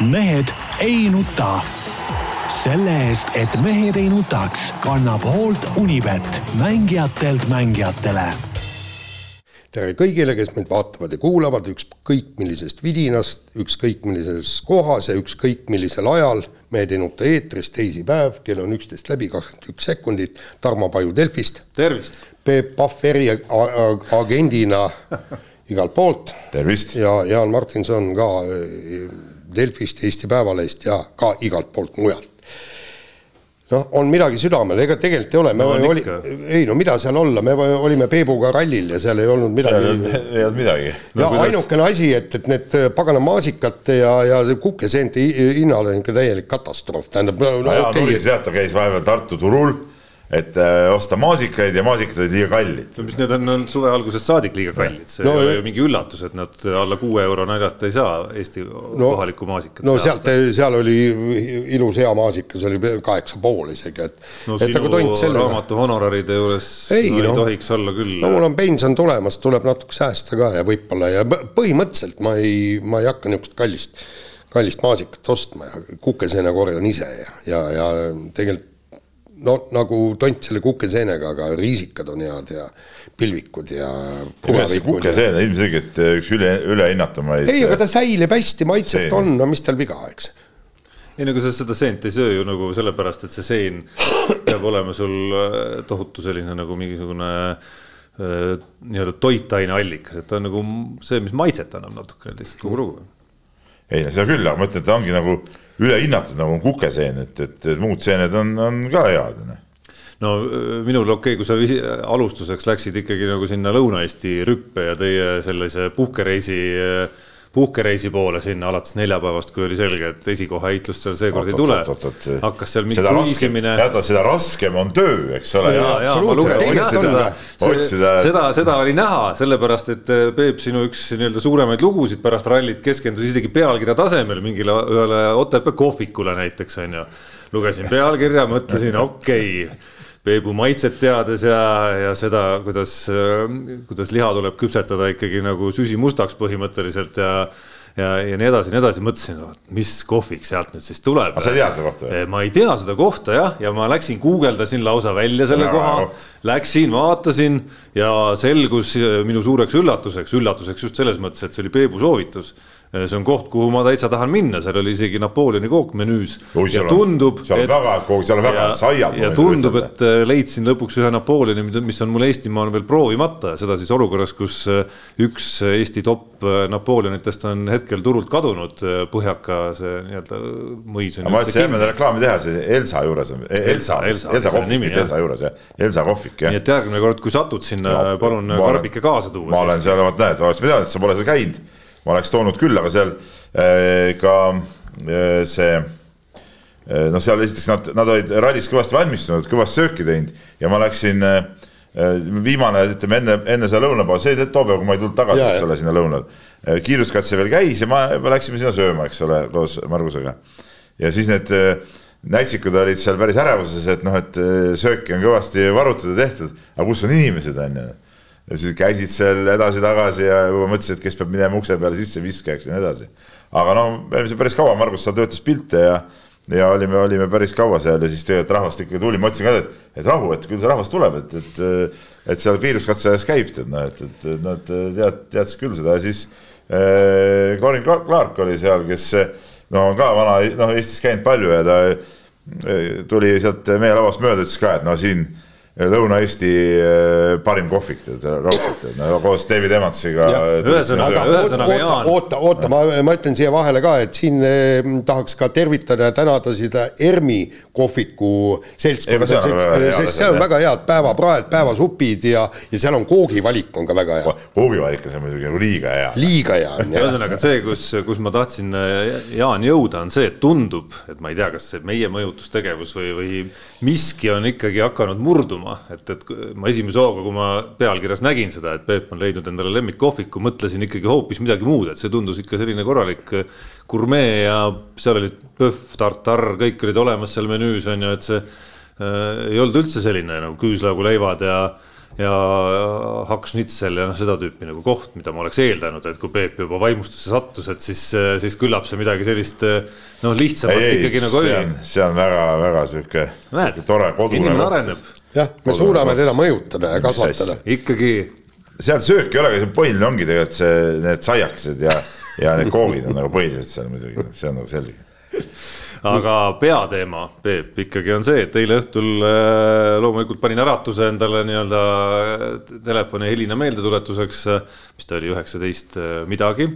mehed ei nuta. selle eest, et mehed ei nutaks, kannab hoolt Unibet, mängijatelt mängijatele tere kõigile, kes meid vaatavad ja kuulavad ükskõik millisest vidinast, ükskõik millises kohas ja ükskõik millisel ajal. mehed ei nuta eetris, teisipäev, kell on üksteist läbi, kakskümmend üks sekundit. Tarmo Paju Delfist. tervist! Peep Pahv eriagendina igalt poolt. tervist! ja Jaan Martinson ka Delfist, Eesti Päevalehest ja ka igalt poolt mujalt noh, on midagi südamel, ega tegelikult ei ole, me no, oli, ei no mida seal olla, me olime Peebuga rallil ja seal ei olnud midagi. ei olnud midagi no,. ja kuidas... ainukene asi, et, et need pagana maasikate ja, ja kukeseente hinnal on ikka täielik katastroof, tähendab no,. no okay. Ulis jah, ta käis vahepeal Tartu turul et äh, osta maasikaid ja maasikad olid liiga kallid. no mis need on olnud suve algusest saadik liiga kallid, see no, ei ole ju mingi üllatus, et nad alla kuue euro naljata ei saa Eesti no, kohalikku maasikat. no sealt, seal oli ilus hea maasikas oli kaheksa pool isegi, et. no et sinu sellega... raamatu honoraride juures ei, no, no, ei tohiks olla küll. no mul on pension tulemas, tuleb natuke säästa ka ja võib-olla ja põhimõtteliselt ma ei, ma ei hakka niisugust kallist kallist maasikat ostma ja kukeseene korjan ise ja, ja, ja tegelikult no nagu tont selle kukeseenega, aga riisikad on head ja pilvikud ja kukeseen on ilmselgelt üks üle, ülehinnatumaid. ei, aga ta säilib hästi, maitset on, no mis tal viga, eks ei no aga sa seda seent ei söö ju nagu sellepärast, et see seen peab olema sul äh, tohutu selline nagu mingisugune äh, nii-öelda toitaineallikas, et ta on nagu see, mis maitset annab natukene lihtsalt kogu lugu. Ei no seda küll, aga ma ütlen, et ta ongi nagu ülehinnatud, nagu on kukeseen, et, et, et muud seened on, on ka head. Noh. no minul okei okay,, kui sa alustuseks läksid ikkagi nagu sinna Lõuna-Eesti rüppe ja teie sellise puhkereisi äh, puhkereisi poole sinna alates neljapäevast, kui oli selge, et esikohaheitlust seal seekord ei tule. hakkas seal mingi kruiisimine. tead, seda raskem on töö, eks ole. seda, seda, seda oli näha, sellepärast et eh, Peep, sinu üks nii-öelda suuremaid lugusid pärast rallit keskendus isegi pealkirja tasemel mingile ühele Otepää kohvikule näiteks onju. lugesin pealkirja, mõtlesin okei okay Peebu maitset teades ja, ja seda, kuidas, kuidas liha tuleb küpsetada ikkagi nagu süsimustaks põhimõtteliselt ja ja, ja nii edasi ja nii edasi, mõtlesin, mis kohvik sealt nüüd siis tuleb. sa ei tea seda kohta? ma ei tea seda kohta jah, ja ma läksin guugeldasin lausa välja selle no, koha, läksin, vaatasin ja selgus minu suureks üllatuseks, üllatuseks just selles mõttes, et see oli Peebu soovitus see on koht, kuhu ma täitsa tahan minna, seal oli isegi Napoleoni kook menüüs. ja tundub. et, seal on väga saiad. ja tundub, et äh, leidsin lõpuks ühe Napoleoni, mis on mul Eestimaal veel proovimata, seda siis olukorras, kus äh, üks Eesti top Napoleonitest on hetkel turult kadunud. Põhjaka see nii-öelda mõis ma ütlesin, jääme reklaami teha, see Elsa juures on, Elsa, Elsa, Elsa kohvik, Elsa juures jah, Elsa kohvik jah. nii et järgmine kord, kui satud sinna, palun karbike kaasa tuua. ma olen seal, vot näed, oleks pidanud, sa pole seal käinud ma oleks toonud küll, aga seal äh, ka äh, see äh, noh, seal esiteks nad, nad olid rallis kõvasti valmistunud, kõvasti sööki teinud ja ma läksin viimane, ütleme enne, enne seda lõunapausi, see oli too päev, kui ma ei tulnud tagasi, eks ole, sinna lõunale. kiiruskatse veel käis ja ma, me läksime sinna sööma, eks ole, koos Margusega. ja siis need näitsikud olid seal päris ärevuses, et noh, et sööki on kõvasti varutud ja tehtud, aga kus on inimesed, on ju ja siis käisid seal edasi-tagasi ja juba mõtlesid, et kes peab minema ukse peale sisse viskajaks ja nii edasi. aga no me olime seal päris kaua, Margus seal töötas pilte ja, ja olime, olime päris kaua seal ja siis tegelikult rahvast ikkagi tuli, ma ütlesin ka, et, et rahu, et küll see rahvas tuleb, et, et, et seal kiiruskatse ees käib, tead noh, et, et nad tead, teadsid küll seda ja siis äh, Karin Clark oli seal, kes no on ka vana, noh Eestis käinud palju ja ta äh, tuli sealt meie lavast mööda, ütles ka, et no siin Lõuna-Eesti eh, parim kohvik, tead raudselt, no koos David Evansiga. ühesõnaga, ühesõnaga Jaan. oota, oota, ma, ma ütlen siia vahele ka, et siin eh, tahaks ka tervitada ja tänada seda ERMi kohviku seltskonda, sest see on väga head päevapraed, päevasupid ja, ja seal on koogivalik on ka väga hea. koogivalik on seal muidugi nagu liiga hea. liiga hea on jah. ühesõnaga see, kus, kus ma tahtsin eh, Jaan jõuda, on see, et tundub, et ma ei tea, kas see meie mõjutustegevus või, või miski on ikkagi hakanud murduma et, et ma esimese hooga, kui ma pealkirjas nägin seda, et Peep on leidnud endale lemmikkohviku, mõtlesin ikkagi hoopis midagi muud, et see tundus ikka selline korralik gurmee ja seal olid pöhv, tartar, kõik olid olemas seal menüüs on ju, et see äh, ei olnud üldse selline nagu küüslauguleivad ja ja Hakkschnitzel ja noh, seda tüüpi nagu koht, mida ma oleks eeldanud, et kui Peep juba vaimustusse sattus, et siis, siis küllap see midagi sellist noh, lihtsamalt ei, ikkagi nagu oli. see on väga-väga sihuke, tore kodune. areneb. jah, me suudame teda mõjutada ja kasvatada. ikkagi. seal söök ei olegi, see põhiline ongi tegelikult see, need saiakesed ja, ja need koogid on nagu põhilised seal muidugi, see on nagu selge. Aga peateema, Peep, ikkagi on see, et eile õhtul äh, loomulikult panin äratuse endale nii-öelda äh, telefoni helina meeldetuletuseks, mis ta oli, üheksateist äh, midagi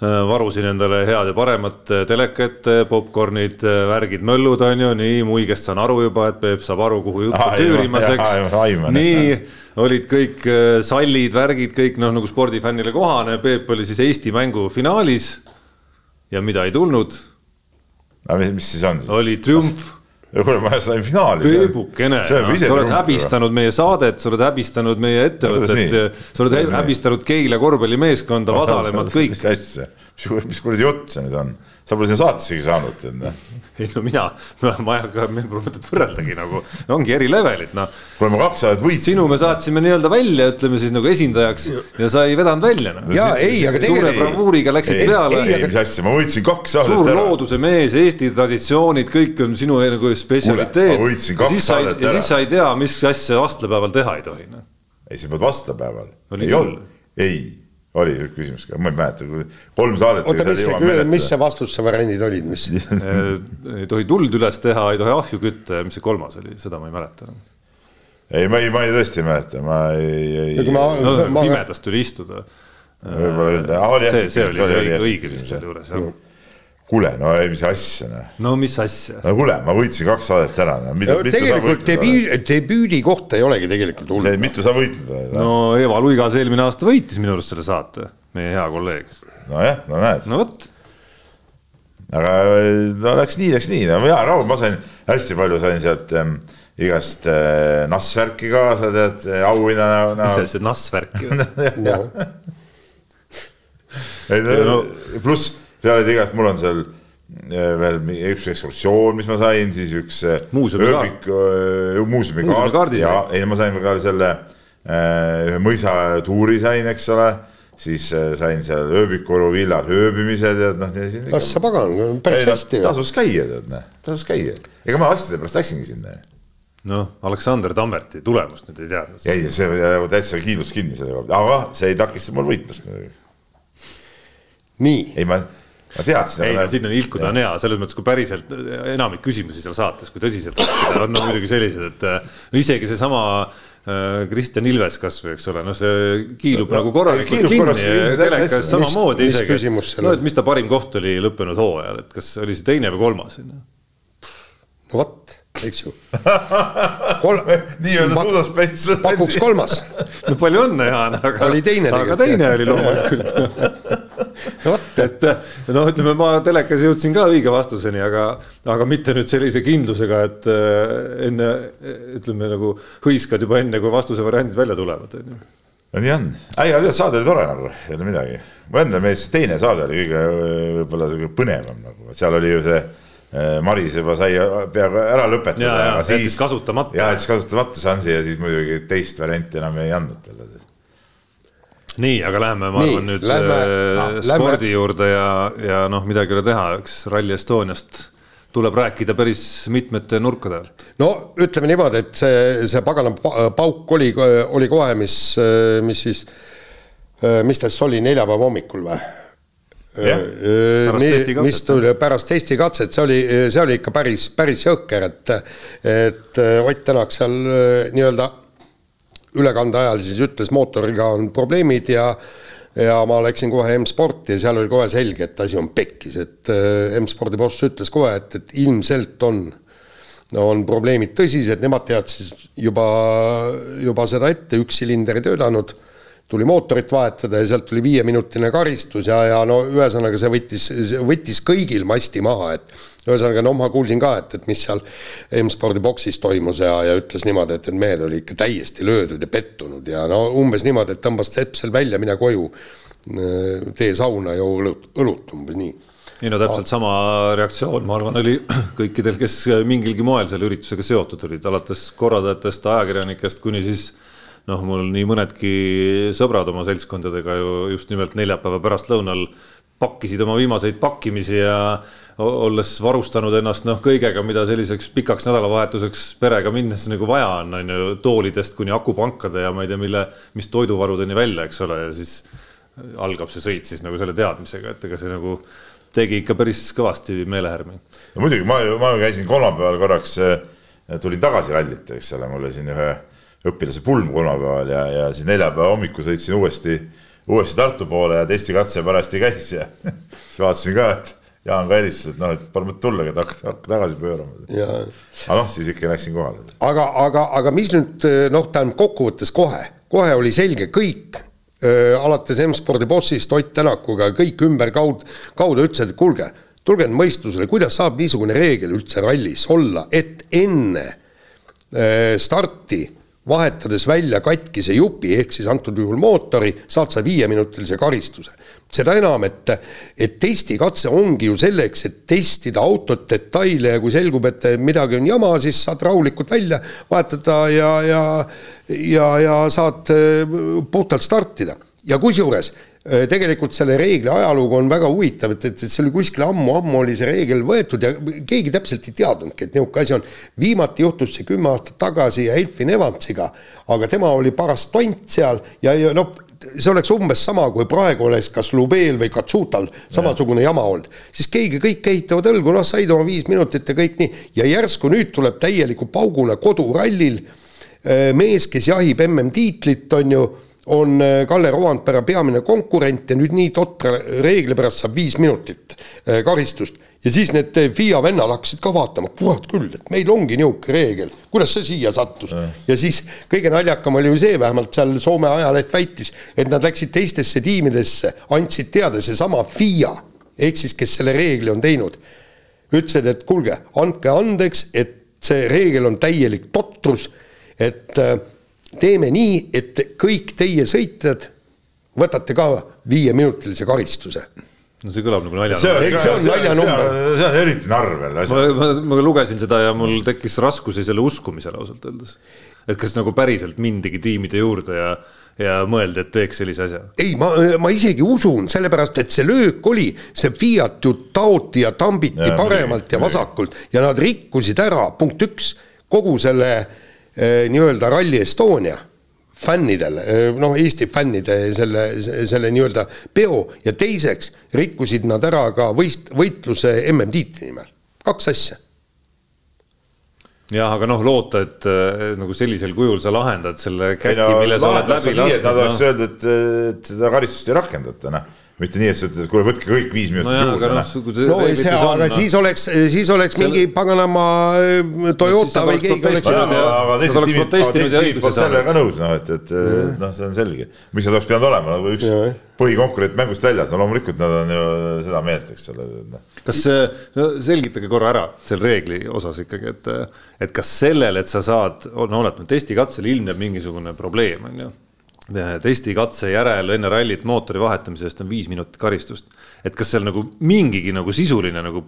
varusin endale head ja paremat telekat, popkornid, värgid, möllud on ju, nii muigest saan aru juba, et Peep saab aru, kuhu jutt on tüürimas, eks. nii olid kõik sallid, värgid, kõik noh, nagu spordifännile kohane, Peep oli siis Eesti mängu finaalis. ja mida ei tulnud aga mis, mis siis on? oli triumf kuule, ma sain finaali. Peebukene, sa oled häbistanud meie saadet, sa oled häbistanud meie ettevõtet, sa oled häbistanud Keila korvpallimeeskonda, vasalemad kõik. mis asja, mis kuradi jutt see nüüd on? Sa pole sinna saatessegi saanud, tead noh. ei no mina, ma ei hakka, meil pole mõtet võrreldagi nagu, ongi eri levelid noh. kuule ma kaks aastat võitsin. sinu me saatsime nii-öelda välja, ütleme siis nagu esindajaks ja sa ei vedanud välja noh. ja ei, aga tegelikult. suure bravuuriga läksid ei, peale. ei, mis asja, ma võitsin kaks saadet ära. suur looduse mees, Eesti traditsioonid, kõik on sinu nagu spetsialiteet. ma võitsin kaks saadet ära. ja siis sa ei tea, mis asja vastlapäeval teha ei tohi noh. ei, sa pead vastlapäeval. ei olnud, ei oli küsimus ka, ma ei mäleta, kolm saadet. oota, mis see, mis see vastuse variandid olid, mis ei tohi tuld üles teha, ei tohi ahju kütta ja mis see kolmas oli, seda ma ei mäleta enam. ei, ma ei, ma ei tõesti mäleta, ma ei, ei. No, ma, pimedas tuli istuda. võib-olla oli, see, see oli õige, õige vist sealjuures jah kuule, no ei, mis asja noh. no mis asja? no kuule, ma võitsin kaks saadet ära no.. No, tegelikult debüüdi, debüüdi kohta ei olegi tegelikult hullu. mitu sa võitnud oled? no Eva Luigas eelmine aasta võitis minu arust selle saate, meie hea kolleeg. nojah, no näed. no vot. aga no läks nii, läks nii, no hea rahul, ma sain hästi palju sain sealt ähm, igast äh, nassvärki kaasa, tead, auhinna näol. mis see nassvärki on? no pluss seal olid igast, mul on seal eh, veel üks ekskursioon, mis ma sain, siis üks eh, muuseumikaart, eh, muuseumikaart ja ei, ma sain ka selle ühe mõisatuuri sain, eks ole siis sain seal ööbikuru villas ööbimised ja noh. kas sa pagan, päris hästi. tasus käia, tead noh, tasus käia, ega ma asjade pärast läksingi sinna. noh, Aleksander Tammerti tulemust nüüd ei teadnud. ei, see täitsa kiidus kinni selle koha pealt, aga see ei takista mul võitmast muidugi. nii. ei, ma ma teadsin. ei no sinna ilkuda on hea, selles mõttes, kui päriselt enamik küsimusi seal saates, kui tõsiselt on no muidugi sellised, et no isegi seesama äh, Kristjan Ilves kasvõi, eks ole, noh, see kiilub no, nagu korralikult kinni, telekas samamoodi isegi. no et mis ta parim koht oli lõppenud hooajal, et kas oli see teine või kolmas? no vot, eks ju Kol.... nii-öelda suusaspets. pakuks kolmas. no palju õnne, Jaan, aga. oli teine aga teine oli loomulikult et noh, ütleme ma telekas jõudsin ka õige vastuseni, aga, aga mitte nüüd sellise kindlusega, et äh, enne ütleme nagu hõiskad juba enne, kui vastuse variandid välja tulevad, on ju. no nii on, ei, aga tead, saade oli tore nagu, ei ole midagi. mulle endale meeldis teine saade oli kõige võib-olla kõige põnevam nagu, seal oli ju see äh, Maris juba sai peaaegu ära lõpetada. ja, ja jättis kasutamata. ja jättis kasutamata šansi ja siis muidugi teist varianti enam ei andnud talle nii, aga läheme, ma nii, arvan nüüd lähme, äh, spordi lähme. juurde ja, ja noh, midagi ei ole teha, eks Rally Estoniast tuleb rääkida päris mitmete nurkade alt. no ütleme niimoodi, et see, see pagana pauk oli, oli kohe, mis, mis siis, mis ta siis oli, neljapäeva hommikul või? mis tuli pärast testikatset, see oli, see oli ikka päris, päris jõhker, et, et Ott Tänak seal nii-öelda ülekande ajal siis ütles, mootoriga on probleemid ja ja ma läksin kohe M-sporti ja seal oli kohe selge, et asi on pekkis, et äh, M-spordi boss ütles kohe, et, et ilmselt on, on probleemid tõsised, nemad teadsid juba, juba seda ette, üks silinder ei töötanud, tuli mootorit vahetada ja sealt tuli viieminutine karistus ja, ja no ühesõnaga see võttis, võttis kõigil masti maha, et ühesõnaga, no ma kuulsin ka, et, et mis seal M-spordi boksis toimus ja, ja ütles niimoodi, et, et mehed olid ikka täiesti löödud ja pettunud ja no umbes niimoodi, et tõmbas sepsel välja, mine koju, tee sauna, joo õlut, õlut, umbes nii. Ei no täpselt sama reaktsioon, ma arvan, oli kõikidel, kes mingilgi moel selle üritusega seotud olid, alates korraldajatest, ajakirjanikest kuni siis noh, mul nii mõnedki sõbrad oma seltskondadega ju just nimelt neljapäeva pärastlõunal pakkisid oma viimaseid pakkimisi ja olles varustanud ennast noh, kõigega, mida selliseks pikaks nädalavahetuseks perega minnes nagu vaja on, on ju, toolidest kuni akupankade ja ma ei tea, mille, mis toiduvarudeni välja, eks ole, ja siis algab see sõit siis nagu selle teadmisega, et ega see nagu tegi ikka päris kõvasti meelehärmi. no muidugi, ma, ma käisin kolmapäeval korraks, tulin tagasi rallit, eks ole, mul oli siin ühe õpilase pulm kolmapäeval ja, ja siis neljapäeva hommikul sõitsin uuesti, uuesti Tartu poole ja testikatse parajasti käis ja siis vaatasin ka, et Jaan ka helistas, et noh, et palun tulla, et hakka, hakka tagasi pöörama. aga noh, siis ikka läksin kohale. aga, aga, aga mis nüüd noh, tähendab kokkuvõttes kohe, kohe oli selge, kõik äh, alates M-spordi bossist Ott Tänakuga, kõik ümberkaud, kaudu ütlesid, et kuulge, tulge nüüd mõistusele, kuidas saab niisugune reegel üldse rallis olla, et enne äh, starti vahetades välja katkise jupi, ehk siis antud juhul mootori, saad sa viieminutilise karistuse. seda enam, et, et testikatse ongi ju selleks, et testida autot detaile ja kui selgub, et midagi on jama, siis saad rahulikult välja vahetada ja, ja ja, ja saad äh, puhtalt startida ja kusjuures tegelikult selle reegli ajalugu on väga huvitav, et, et, et see oli kuskil ammu-ammu oli see reegel võetud ja keegi täpselt ei teadnudki, et niisugune asi on. viimati juhtus see kümme aastat tagasi Elfin Evansiga, aga tema oli paras tont seal ja, ja noh, see oleks umbes sama, kui praegu oleks kas Lubeel või Katsutal samasugune ja. jama olnud, siis keegi, kõik ehitavad õlgu, noh, said oma viis minutit ja kõik nii ja järsku nüüd tuleb täieliku pauguna kodurallil äh, mees, kes jahib MM-tiitlit, on ju on äh, Kalle Rovandpera peamine konkurent ja nüüd nii totra reegli pärast saab viis minutit äh, karistust. ja siis need äh, FIA vennad hakkasid ka vaatama, kurat küll, et meil ongi niisugune reegel, kuidas see siia sattus. ja siis kõige naljakam oli ju see, vähemalt seal Soome ajaleht väitis, et nad läksid teistesse tiimidesse, andsid teada seesama FIA, ehk siis kes selle reegli on teinud, ütlesid, et kuulge, andke andeks, et see reegel on täielik totrus, et äh, teeme nii, et kõik teie sõitjad võtate ka viieminutilise karistuse no see kõlab nagu naljanumber. see, see on naljanumber. see on eriti narr veel asi. ma, ma, ma lugesin seda ja mul tekkis raskusi selle uskumisele ausalt öeldes. et kas nagu päriselt mindigi tiimide juurde ja, ja mõeldi, et teeks sellise asja? ei, ma, ma isegi usun, sellepärast et see löök oli, see Fiat ju taoti ja tambiti ja, paremalt nii, ja vasakult nii. ja nad rikkusid ära, punkt üks, kogu selle äh, nii-öelda Rally Estonia fännidele, eh, noh, Eesti fännide selle, selle nii-öelda peo ja teiseks rikkusid nad ära ka võist-, võitluse MM-tiitli nimel, kaks asja jah, aga noh, loota, et nagu sellisel kujul sa lahendad selle käki, mille sa oled läbi lasknud. Nad oleks no. öeldud, et, et seda karistust ei rakendata, noh mitte nii, et sa ütled, et kuule, võtke kõik viis minutit no juurde. no, no, see, aga no. siis oleks, siis oleks Selle... mingi paganama äh, Toyota no, või keegi oleks. aga teised tiimid peavad sellega nõus, noh, et, et noh, see on selge. miks nad oleks pidanud olema, nagu üks põhikonkurent mängust väljas, no loomulikult nad on ju seda meelt, eks ole. Noh. kas, no selgitage korra ära selle reegli osas ikkagi, et, et kas sellel, et sa saad, no oletame, testikatsel ilmneb mingisugune probleem, on ju testikatse järel enne rallit mootori vahetamise eest on viis minutit karistust. et kas seal nagu mingigi nagu sisuline nagu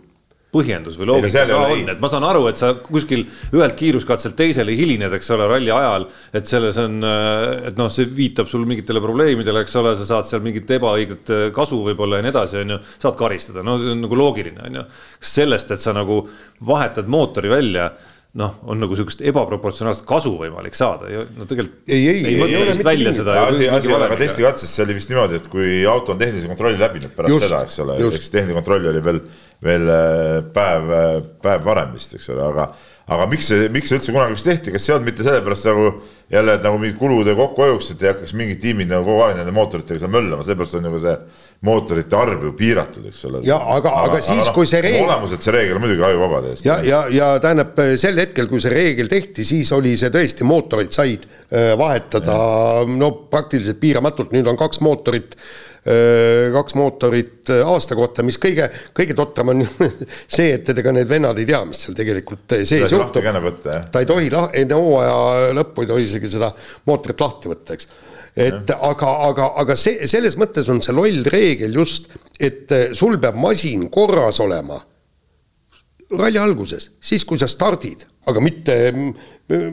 põhjendus või loogika ka on, et ma saan aru, et sa kuskil ühelt kiiruskatselt teisele hilined, eks ole, ralli ajal. et selles on, et noh, see viitab sul mingitele probleemidele, eks ole, sa saad seal mingit ebaõiget kasu võib-olla ja nii edasi, on ju. saad karistada, no see on nagu loogiline, on ju. sellest, et sa nagu vahetad mootori välja noh, on nagu sihukest ebaproportsionaalset kasu võimalik saada no tegelikult. ei, ei, ei, ei ole mitte välja seda. asi, asi ei ole, aga testikatses see oli vist niimoodi, et kui auto on tehnilise kontrolli läbinud pärast just, seda, eks ole, ehk siis tehniline kontroll oli veel, veel äh, päev, äh, päev varem vist, eks ole, aga, aga miks see, miks see üldse kunagi vist tehti, kas see ei olnud mitte sellepärast nagu jälle, nagu mingid kulude kokkuhoiuks, et ei hakkaks mingid tiimid nagu kogu aeg nende mootoritega seal möllama, seepärast on nagu see mootorite arv ju piiratud, eks ole. ja aga, aga, aga siis, kui see reegel. olemuselt see reegel on muidugi ajuvaba täiesti. ja, ja, ja tähendab sel hetkel, kui see reegel tehti, siis oli see tõesti, mootorid said äh, vahetada no praktiliselt piiramatult, nüüd on kaks mootorit Äh, kaks mootorit äh, aasta kohta, mis kõige, kõige totram on see, et ega need vennad ei tea, mis seal tegelikult sees juhtub. ta ei tohi enne hooaja lõppu ei tohi isegi seda mootorit lahti võtta, eks. Et aga, aga, aga see, selles mõttes on see loll reegel just, et sul peab masin korras olema. Ralli alguses, siis kui sa stardid, aga mitte,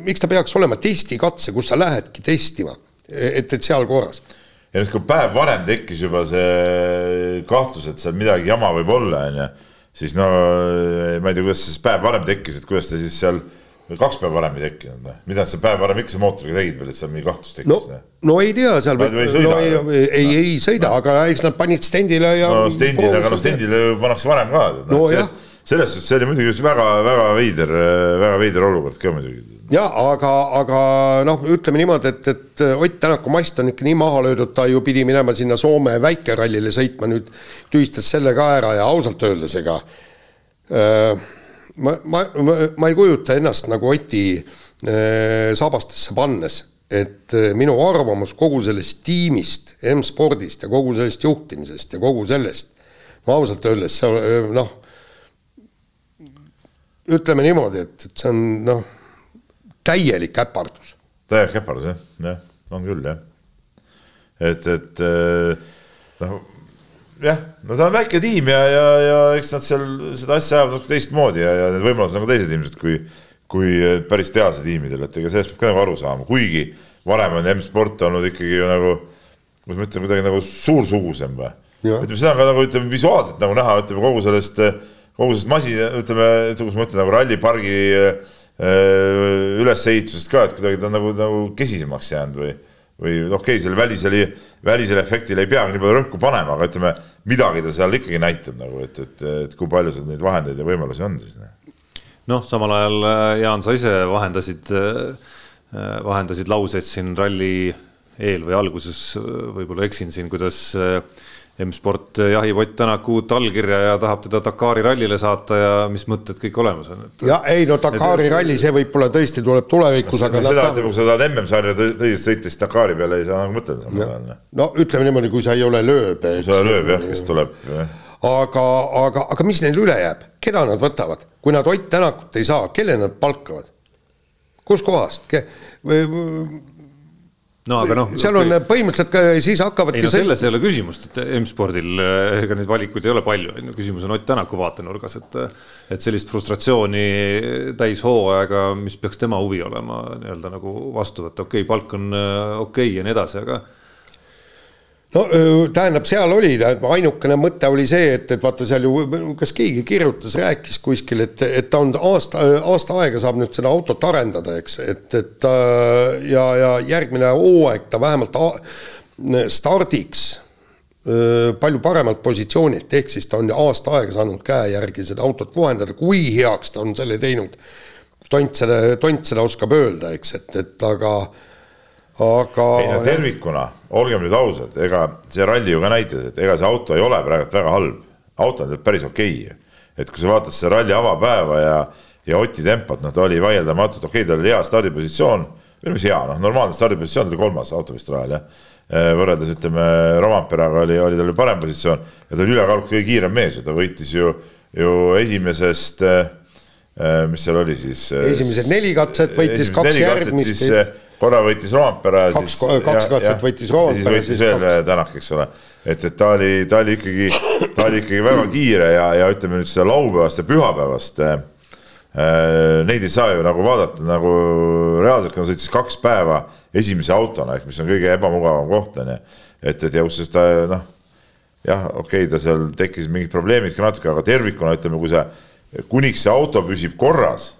miks ta peaks olema testikatse, kus sa lähedki testima, et, et seal korras. Ja nüüd, kui päev varem tekkis juba see kahtlus, et seal midagi jama võib olla, onju, siis no ma ei tea, kuidas see päev varem tekkis, et kuidas ta siis seal kaks päeva varem ei tekkinud, noh. mida sa päev varem ikka mootoriga tegid veel, et seal mingi kahtlus tekkis? no, no ei tea, seal või, või sõida, no, ei, ei, ei sõida, aga eks nad panid stendile ja. no stendile, aga no stendile ju pannakse varem ka. no jah. selles suhtes see oli muidugi väga-väga veider, väga veider olukord ka muidugi. ja aga, aga noh, ütleme niimoodi, et, et Ott Tänaku mast on ikka nii maha löödud, ta ju pidi minema sinna Soome väikerallile sõitma, nüüd tühistas selle ka ära ja ausalt öeldes, ega äh, ma, ma, ma, ma ei kujuta ennast nagu Oti äh, saabastesse pannes, et äh, minu arvamus kogu sellest tiimist, M-spordist ja kogu sellest juhtimisest ja kogu sellest, no ausalt öeldes see äh, noh, ütleme niimoodi, et, et see on noh, täielik äpardus. täielik äpardus jah, jah, on küll jah. et, et noh jah, no ta on väike tiim ja, ja, ja eks nad seal seda asja ajavad natuke teistmoodi ja, ja need võimalused on ka teised ilmselt kui, kui päris tehase tiimidel, et ega sellest peab ka nagu aru saama, kuigi varem on M-sport olnud ikkagi ju nagu, kuidas ma ütlen, kuidagi nagu suursugusem või. ütleme, seda on ka nagu ütleme visuaalselt nagu näha, ütleme kogu sellest, kogu sellest masina, ütleme, kuidas ma ütlen, nagu rallipargi äh, ülesehitusest ka, et kuidagi ta on nagu, nagu kesisemaks jäänud või või okei okay,, selle välisele, välisele efektile ei peagi nii palju rõhku panema, aga ütleme, midagi ta seal ikkagi näitab nagu, et, et, et kui palju seal neid vahendeid ja võimalusi on siis. noh, samal ajal äh, Jaan, sa ise vahendasid, äh, vahendasid lauseid siin ralli eel või alguses, võib-olla eksin siin, kuidas äh, M-sport jahib Ott Tänaku uut allkirja ja tahab teda Dakari rallile saata ja mis mõtted kõik olemas on. ja ei no Dakari et, ralli, see võib-olla tõesti tuleb tulevikus, aga. seda, et kui sa tahad MM-sarja tõsiselt sõita, siis Dakari peale ei saa nagu mõtelda ajal. no ütleme niimoodi, kui sa ei ole lööb. kui sa ei ole lööb jah, kes tuleb. aga, aga, aga mis neil üle jääb, keda nad võtavad, kui nad Ott Tänakut ei saa, kelle nad palkavad? kuskohast? No aga noh. seal on põhimõtteliselt ka siis hakkavadki. ei no selles ei ole küsimust, et M-spordil eh, ega neid valikuid ei ole palju, on ju, küsimus on Ott Tänaku vaatenurgas, et. et sellist frustratsiooni täis hooaega, mis peaks tema huvi olema nii-öelda nagu vastu võtta, okei okay,, palk on eh, okei okay ja nii edasi, aga no tähendab, seal oli, ainukene mõte oli see, et, et vaata seal ju, kas keegi kirjutas, rääkis kuskil, et, et ta on aasta, aasta aega saab nüüd seda autot arendada, eks, et, et ja, ja järgmine hooaeg ta vähemalt stardiks palju paremalt positsioonilt, ehk siis ta on aasta aega saanud käe järgi seda autot kohendada, kui heaks ta on selle teinud. tont seda, tont seda oskab öelda, eks, et, et aga aga. ei no tervikuna, olgem nüüd ausad, ega see ralli ju ka näitas, et ega see auto ei ole praegu väga halb. auto on päris okei okay.. et kui sa vaatad seda ralli avapäeva ja, ja Oti tempot, noh, ta oli vaieldamatult okei okay,, tal oli hea stardipositsioon. või mis hea, noh, normaalne stardipositsioon, ta oli kolmas auto vist rajal jah. Äh, võrreldes ütleme Romperaga oli, oli tal parem positsioon ja ta oli ülekaalukalt kõige kiirem mees ju, ta võitis ju, ju esimesest äh, mis seal oli siis? esimesed neli katset võitis kaks järgmist korra võitis Roompere. kaks, kaks katset võitis Roompere. siis võitis veel kaks. Tänak, eks ole. et, et ta oli, ta oli ikkagi, ta oli ikkagi väga kiire ja, ja ütleme nüüd seda laupäevast ja pühapäevast äh,. Neid ei saa ju nagu vaadata nagu reaalselt, kui ta sõitis kaks päeva esimese autona, ehk mis on kõige ebamugavam koht on ju. et, et ja kusjuures ta noh, jah, okei okay,, ta seal tekkis mingid probleemid ka natuke, aga tervikuna ütleme, kui see, kuniks see auto püsib korras,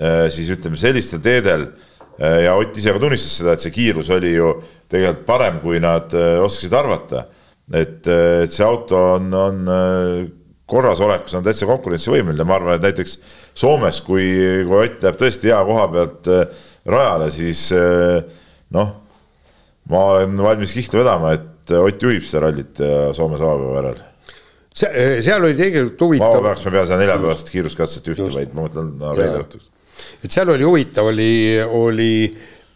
äh, siis ütleme sellistel teedel Äh, ja Ott ise ka tunnistas seda, et see kiirus oli ju tegelikult parem, kui nad äh, oskasid arvata. et, äh, et see auto on, on korrasolekus on täitsa konkurentsivõimeline, ma arvan, et näiteks Soomes, kui, kui Ott läheb tõesti hea koha pealt rajale, siis noh, ma olen valmis kihla vedama, et Ott juhib seda rallit Soomes avapäeva järel see, seal oli tegelikult huvitav. vabapäevaks ma ei pea seda neljapäevast kiiruskatset juhtima, vaid ma mõtlen no, reede õhtuks et seal oli huvitav, oli, oli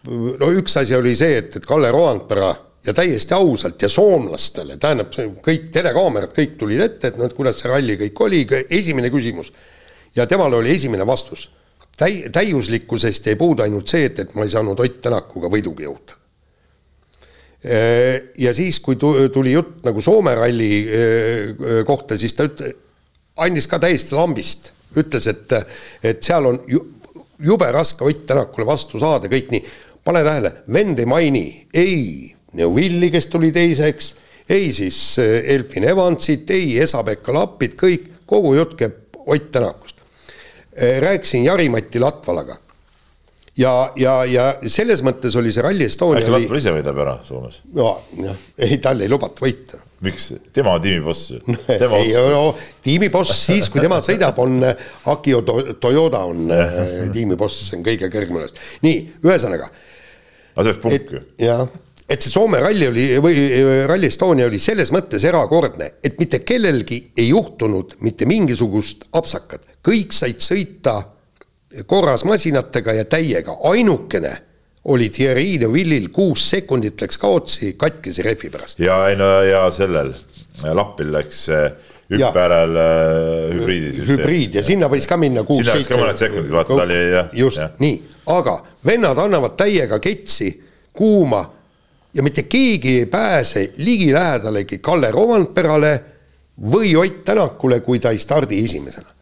no üks asi oli see, et, et Kalle Roandpera ja täiesti ausalt ja soomlastele, tähendab, kõik telekaamerad, kõik tulid ette, et noh, et kuidas see ralli kõik oli, esimene küsimus. ja temal oli esimene vastus. täi-, täiuslikkusest jäi puudu ainult see, et, et ma ei saanud Ott Tänakuga võidugi jõuda. ja siis, kui tuli jutt nagu Soome ralli kohta, siis ta üt-, andis ka täiesti lambist ütles, et, et seal on ju, jube raske Ott Tänakule vastu saada, kõik nii. pane tähele, vend ei maini ei Neuvilli, kes tuli teiseks, ei siis äh, Elfin Evansit, ei Esa-Pekka Lappit, kõik, kogu jutt käib Ott Tänakust. Äh, rääkisin Jari-Mati Latvalaga ja, ja, ja selles mõttes oli see Rally Estonia. äkki Latval ise võidab ära Soomes? no jah, ei tal ei lubata võita. Miks, tema on tiimiboss ju. ei no tiimiboss siis, kui tema sõidab, on Akio Toyota on tiimiboss, see on kõige kõrgemal. nii, ühesõnaga. aga see oleks punkt ju. jah, et see Soome ralli oli või Rally Estonia oli selles mõttes erakordne, et mitte kellelgi ei juhtunud mitte mingisugust apsakat, kõik said sõita korras masinatega ja täiega, ainukene oli Thierry Neuvillil kuus sekundit läks kaotsi katkise rehvi pärast. ja ei no ja sellel Lappil läks hüppejärel hübriidisüsteem. hübriid ja sinna võis ka minna kuus. sinna läks ka mõned sekundid, vaata ta oli jah. just ja., nii, aga vennad annavad täiega ketsi, kuuma ja mitte keegi ei pääse ligilähedalegi Kalle Rovanperale või Ott Tänakule, kui ta ei stardi esimesena.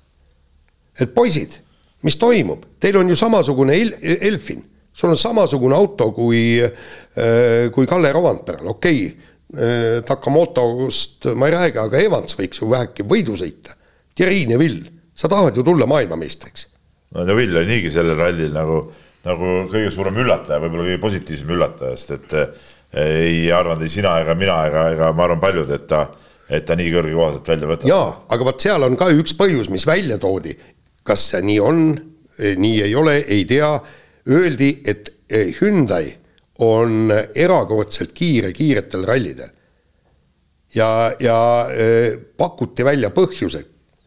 et poisid mis toimub, teil on ju samasugune El-, Elfin, sul on samasugune auto kui, äh, kui Kalle Rovandperal, okei okay,, äh, Takamotost ma ei räägi, aga Evans võiks ju väheke võidu sõita. Thierry Neville, sa tahad ju tulla maailmameistriks. no Neville oli niigi sellel rallil nagu, nagu kõige suurem üllataja, võib-olla kõige positiivsem üllataja, sest et äh, ei arvanud ei sina ega mina ega, ega ma arvan paljud, et ta et ta nii kõrge koha sealt välja võtab. jaa, aga vot seal on ka üks põhjus, mis välja toodi kas see nii on, nii ei ole, ei tea. Öeldi, et eh, Hyundai on erakordselt kiire kiiretel rallidel. ja, ja eh, pakuti välja põhjuse,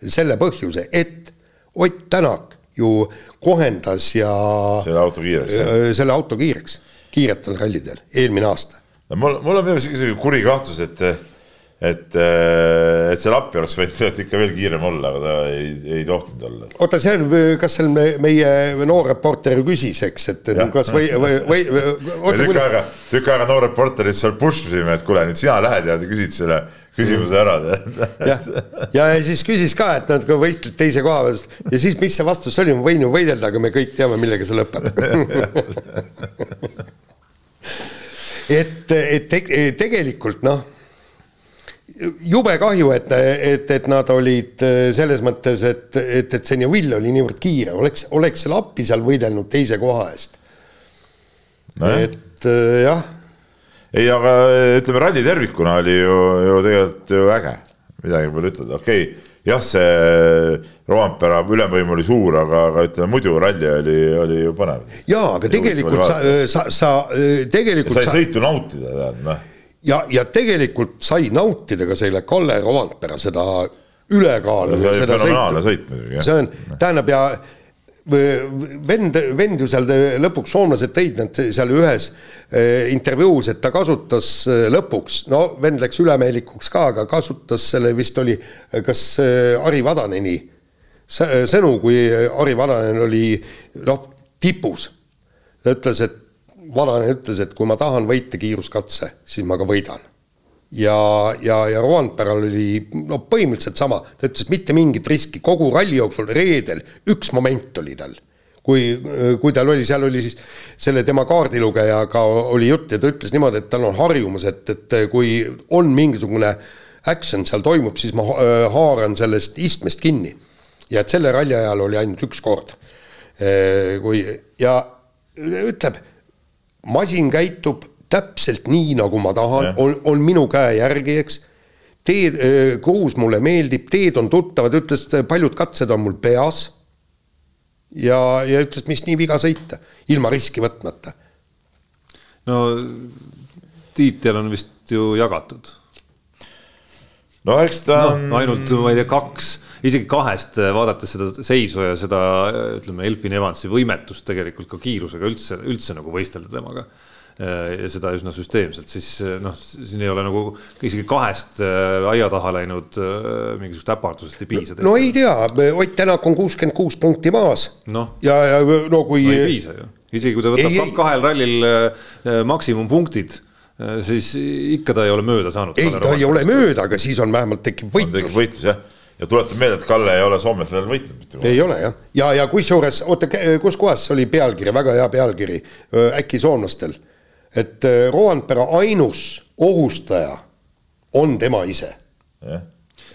selle põhjuse, et Ott Tänak ju kohendas ja selle auto kiireks, eh, selle auto kiireks, kiiretel rallidel, eelmine aasta. no mul, mul on minu arust isegi kuri kahtlus, et et, äh, et see Lappi oleks võinud ikka veel kiirem olla, aga ta ei, ei tohtinud olla. oota, see on, kas seal me, meie noor reporter küsis, eks, et ja, kas või, või, või, või. tükk aega, tükk aega noor reporterid seal push isime, et kuule, nüüd sina lähed ja küsid selle küsimuse ära. jah, ja, ja siis küsis ka, et nad ka võitlesid teise koha peal ja siis, mis see vastus oli, ma võin ju võidelda, aga me kõik teame, millega see lõpeb et, et te, tegelikult noh jube kahju, et, et, et nad olid äh, selles mõttes, et, et, et see Neuvill oli niivõrd kiire, oleks, oleks seal appi seal võidelnud teise koha eest no,. et äh, jah. ei, aga ütleme, ralli tervikuna oli ju, ju tegelikult ju äge, midagi pole ütelda, okei okay,, jah, see Roampere ülemvõim oli suur, aga, aga ütleme muidu ralli oli, oli ju põnev. jaa, aga tegelikult sa, sa, sa tegelikult. sai sa... sõitu nautida, tead, noh ja, ja tegelikult sai nautida ka selle Kalle Rovanpera seda ülekaalu ja seda sõitu. see on, tähendab ja vend, vend ju seal lõpuks, soomlased tõid nad seal ühes eh, intervjuus, et ta kasutas eh, lõpuks, no vend läks ülemeelikuks ka, aga kasutas selle vist oli kas eh, Ari Vadaneni sõnu, kui Ari Vadanen oli noh, tipus. ta ütles, et vanane ütles, et kui ma tahan võita kiiruskatse, siis ma ka võidan. ja, ja, ja Roandperal oli no põhimõtteliselt sama, ta ütles mitte mingit riski, kogu ralli jooksul reedel üks moment oli tal. kui, kui tal oli, seal oli siis selle tema kaardilugejaga oli jutt ja ta ütles niimoodi, et tal on harjumus, et, et kui on mingisugune action seal toimub, siis ma äh, haaran sellest istmest kinni. ja et selle ralli ajal oli ainult üks kord. Äh, kui ja ütleb masin käitub täpselt nii, nagu ma tahan, on, on minu käe järgi, eks. teed, kruus mulle meeldib, teed on tuttavad, ütles, paljud katsed on mul peas. ja, ja ütles, mis nii viga sõita, ilma riski võtmata. no tiitel on vist ju jagatud. no eks ta no, on. ainult, ma ei tea, kaks isegi kahest vaadates seda seisu ja seda ütleme, Elfin Evansi võimetust tegelikult ka kiirusega üldse, üldse nagu võistelda temaga ja seda üsna süsteemselt, siis noh, siin ei ole nagu isegi kahest äh, aia taha läinud äh, mingisugust äpardusest ei piisa. no ei tea, Ott Tänak on kuuskümmend kuus punkti maas no.. ja, ja no kui no,. ei piisa ju, isegi kui ta võtab ei, kahel rallil äh, maksimumpunktid siis ikka ta ei ole mööda saanud. ei, ta ei ole mööda, aga siis on vähemalt tekib võitlus. võitlus jah ja tuletan meelde, et Kalle ei ole Soomes veel võitnud mitte ei ole jah, ja, ja kusjuures, oota, kus kohas see oli pealkiri, väga hea pealkiri, äkki soomlastel, et äh, Roandpera ainus ohustaja on tema ise.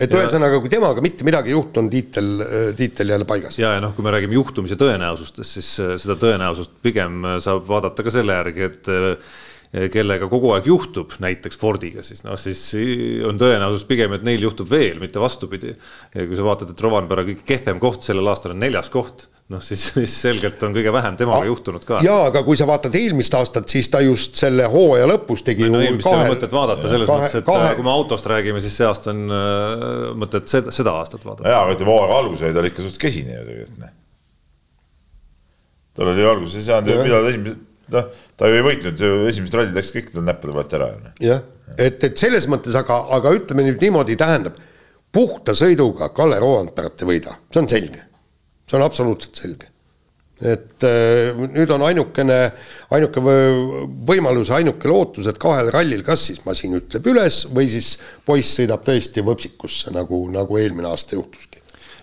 et ühesõnaga, kui temaga mitte midagi ei juhtu, on tiitel, äh, tiitel jälle paigas. ja, ja noh, kui me räägime juhtumise tõenäosustest, siis äh, seda tõenäosust pigem saab vaadata ka selle järgi, et kellega kogu aeg juhtub, näiteks Fordiga, siis noh, siis on tõenäosus pigem, et neil juhtub veel, mitte vastupidi. ja kui sa vaatad, et Rovanpera kõige kehvem koht sellel aastal on neljas koht, noh siis, siis selgelt on kõige vähem temaga A juhtunud ka. jaa, aga kui sa vaatad eelmist aastat, siis ta just selle hooaja lõpus tegi no, eelmist ei ole mõtet vaadata selles kahe, mõttes, et kahe... kui me autost räägime, siis see aasta on mõtet seda, seda aastat vaadata. jaa, aga ütleme hooaja alguses oli ta ikka suht kesine ju tegelikult, noh. tal oli alguses ei saanud ju, millal esimesed noh, ta ju ei võitnud ju esimesed rallid läksid kõik tal näppude pealt ära. jah, et, et selles mõttes, aga, aga ütleme nüüd niimoodi, tähendab puhta sõiduga Kalle Roandpärat ei võida, see on selge, see on absoluutselt selge. et äh, nüüd on ainukene, ainuke võimalus, ainuke lootus, et kahel rallil, kas siis masin ütleb üles või siis poiss sõidab tõesti võpsikusse, nagu, nagu eelmine aasta juhtuski.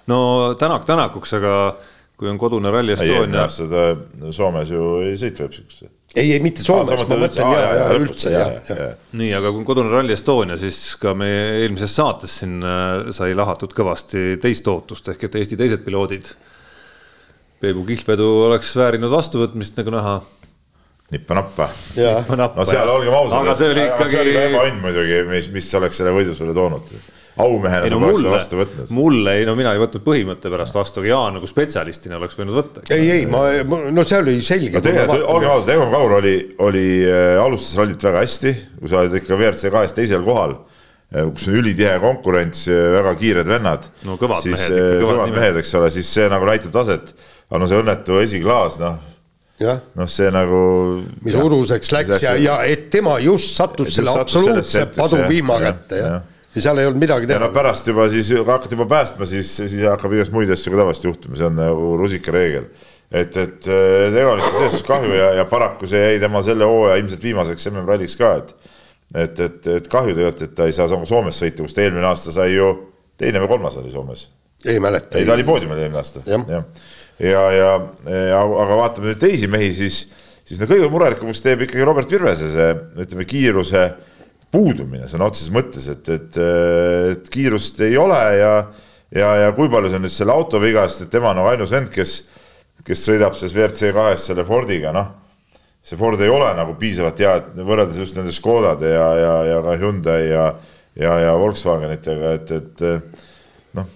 no tänak tänakuks, aga kui on kodune Rally Estonia. seda Soomes ju ei sõita Vepsikusse. ei, ei mitte Soomes, ma mõtlen ja, ja, ja üldse jah ja. ja.. nii, aga kui on kodune Rally Estonia, siis ka meie eelmises saates siin äh, sai lahatud kõvasti teist ootust ehk et Eesti teised piloodid. Peebu kihlvedu oleks väärinud vastuvõtmist, nagu näha nippa-nappa. no seal olgem ausad, aga see oli ikkagi. see oli ka ebaõnn muidugi, mis, mis oleks selle võidu sulle toonud aumehena sa poleks seda vastu võtnud. mulle ei, no mina ei võtnud põhimõtte pärast vastu, aga Jaan nagu spetsialistina oleks võinud võtta. ei, ei, ma, no see oli selge. no tegelikult, olgem ausad, Egon Kaur oli, oli äh,, alustas rallit väga hästi, kui sa oled ikka WRC kahes teisel kohal äh, kus on ülitihe konkurents, äh, väga kiired vennad. no kõvad siis, mehed. Äh, kõvad mehed, eks ole, siis see nagu näitab taset. aga no see õnnetu esiklaas, noh noh, see nagu. mis uruseks läks ja, ja et tema just sattus selle absoluutse paduviima kätte, jah ja ja seal ei olnud midagi teha. no pärast juba siis hakkad juba päästma, siis, siis hakkab igast muid asju ka tavaliselt juhtuma, see on nagu rusikareegel. et, et ega lihtsalt selles suhtes kahju ja, ja paraku see jäi tema selle hooaja ilmselt viimaseks MM-ralliks ka, et et, et, et kahju tegelikult, et ta ei saa Soomes sõita, kus ta eelmine aasta sai ju teine või kolmas oli Soomes. ei mäleta. ei, ta oli poodiumil eelmine aasta. jah, ja, ja, ja, ja, aga vaatame nüüd teisi mehi, siis, siis no kõige murelikumaks teeb ikkagi Robert Virvese see, ütleme, kiiruse puudumine sõna otseses mõttes, et, et, et kiirust ei ole ja, ja, ja kui palju see on nüüd selle auto viga, sest et tema on nagu ainus vend, kes, kes sõidab selles WRC kahes selle Fordiga, noh. see Ford ei ole nagu piisavalt hea, et võrreldes just nende Škodade ja, ja, ja ka Hyundai ja, ja, ja Volkswagenitega, et, et noh,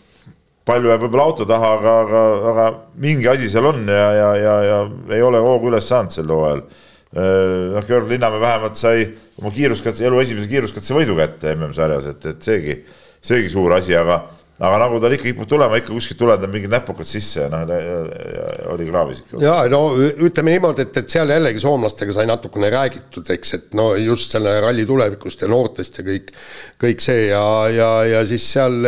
palju jääb võib-olla auto taha, aga, aga, aga mingi asi seal on ja, ja, ja, ja ei ole hoogu üles saanud sel hooajal. Noh, Georg Linnamäe vähemalt sai oma kiiruskatse, elu esimese kiiruskatse võidu kätte MM-sarjas, et, et seegi, seegi suur asi, aga aga nagu tal ikka kipub tulema, ikka kuskilt tulevad mingid näpukad sisse ja noh, oli kraavis ikka. ja no ütleme niimoodi, et, et seal jällegi soomlastega sai natukene räägitud, eks, et no just selle ralli tulevikust ja noortest ja kõik, kõik see ja, ja, ja siis seal,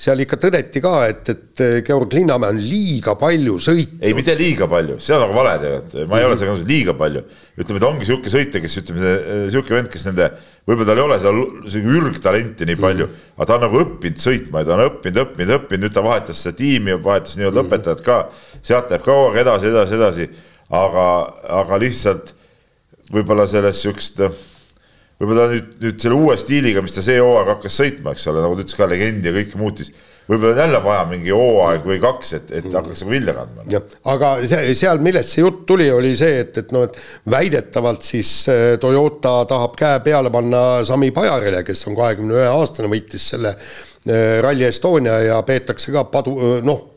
seal ikka tõdeti ka, et, et Georg Linnamäe on liiga palju sõitnud. ei, mitte liiga palju, see on nagu vale tegelikult, ma ei mm -hmm. ole sellega nõus, liiga palju. Ütleme, ta ongi sihuke sõitja, kes ütleme, sihuke vend, kes nende võib-olla tal ei ole seda ürgtalenti nii palju mm., aga ta on nagu õppinud sõitma ja ta on õppinud, õppinud, õppinud, nüüd ta vahetas seda tiimi, vahetas nii-öelda mm. õpetajat ka, sealt läheb kogu aeg edasi, edasi, edasi, aga, aga lihtsalt võib-olla sellest siukest võib-olla nüüd, nüüd selle uue stiiliga, mis ta see hooaeg hakkas sõitma, eks ole, nagu ta ütles ka legendi ja kõike muutis võib-olla on jälle vaja mingi hooaeg või kaks, et, et hakkaks nagu vilja kandma. jah, aga see, seal, millest see jutt tuli, oli see, et, et noh, et väidetavalt siis äh, Toyota tahab käe peale panna Sami Pajarile, kes on kahekümne ühe aastane, võitis selle äh, Rally Estonia ja peetakse ka padu, äh, noh,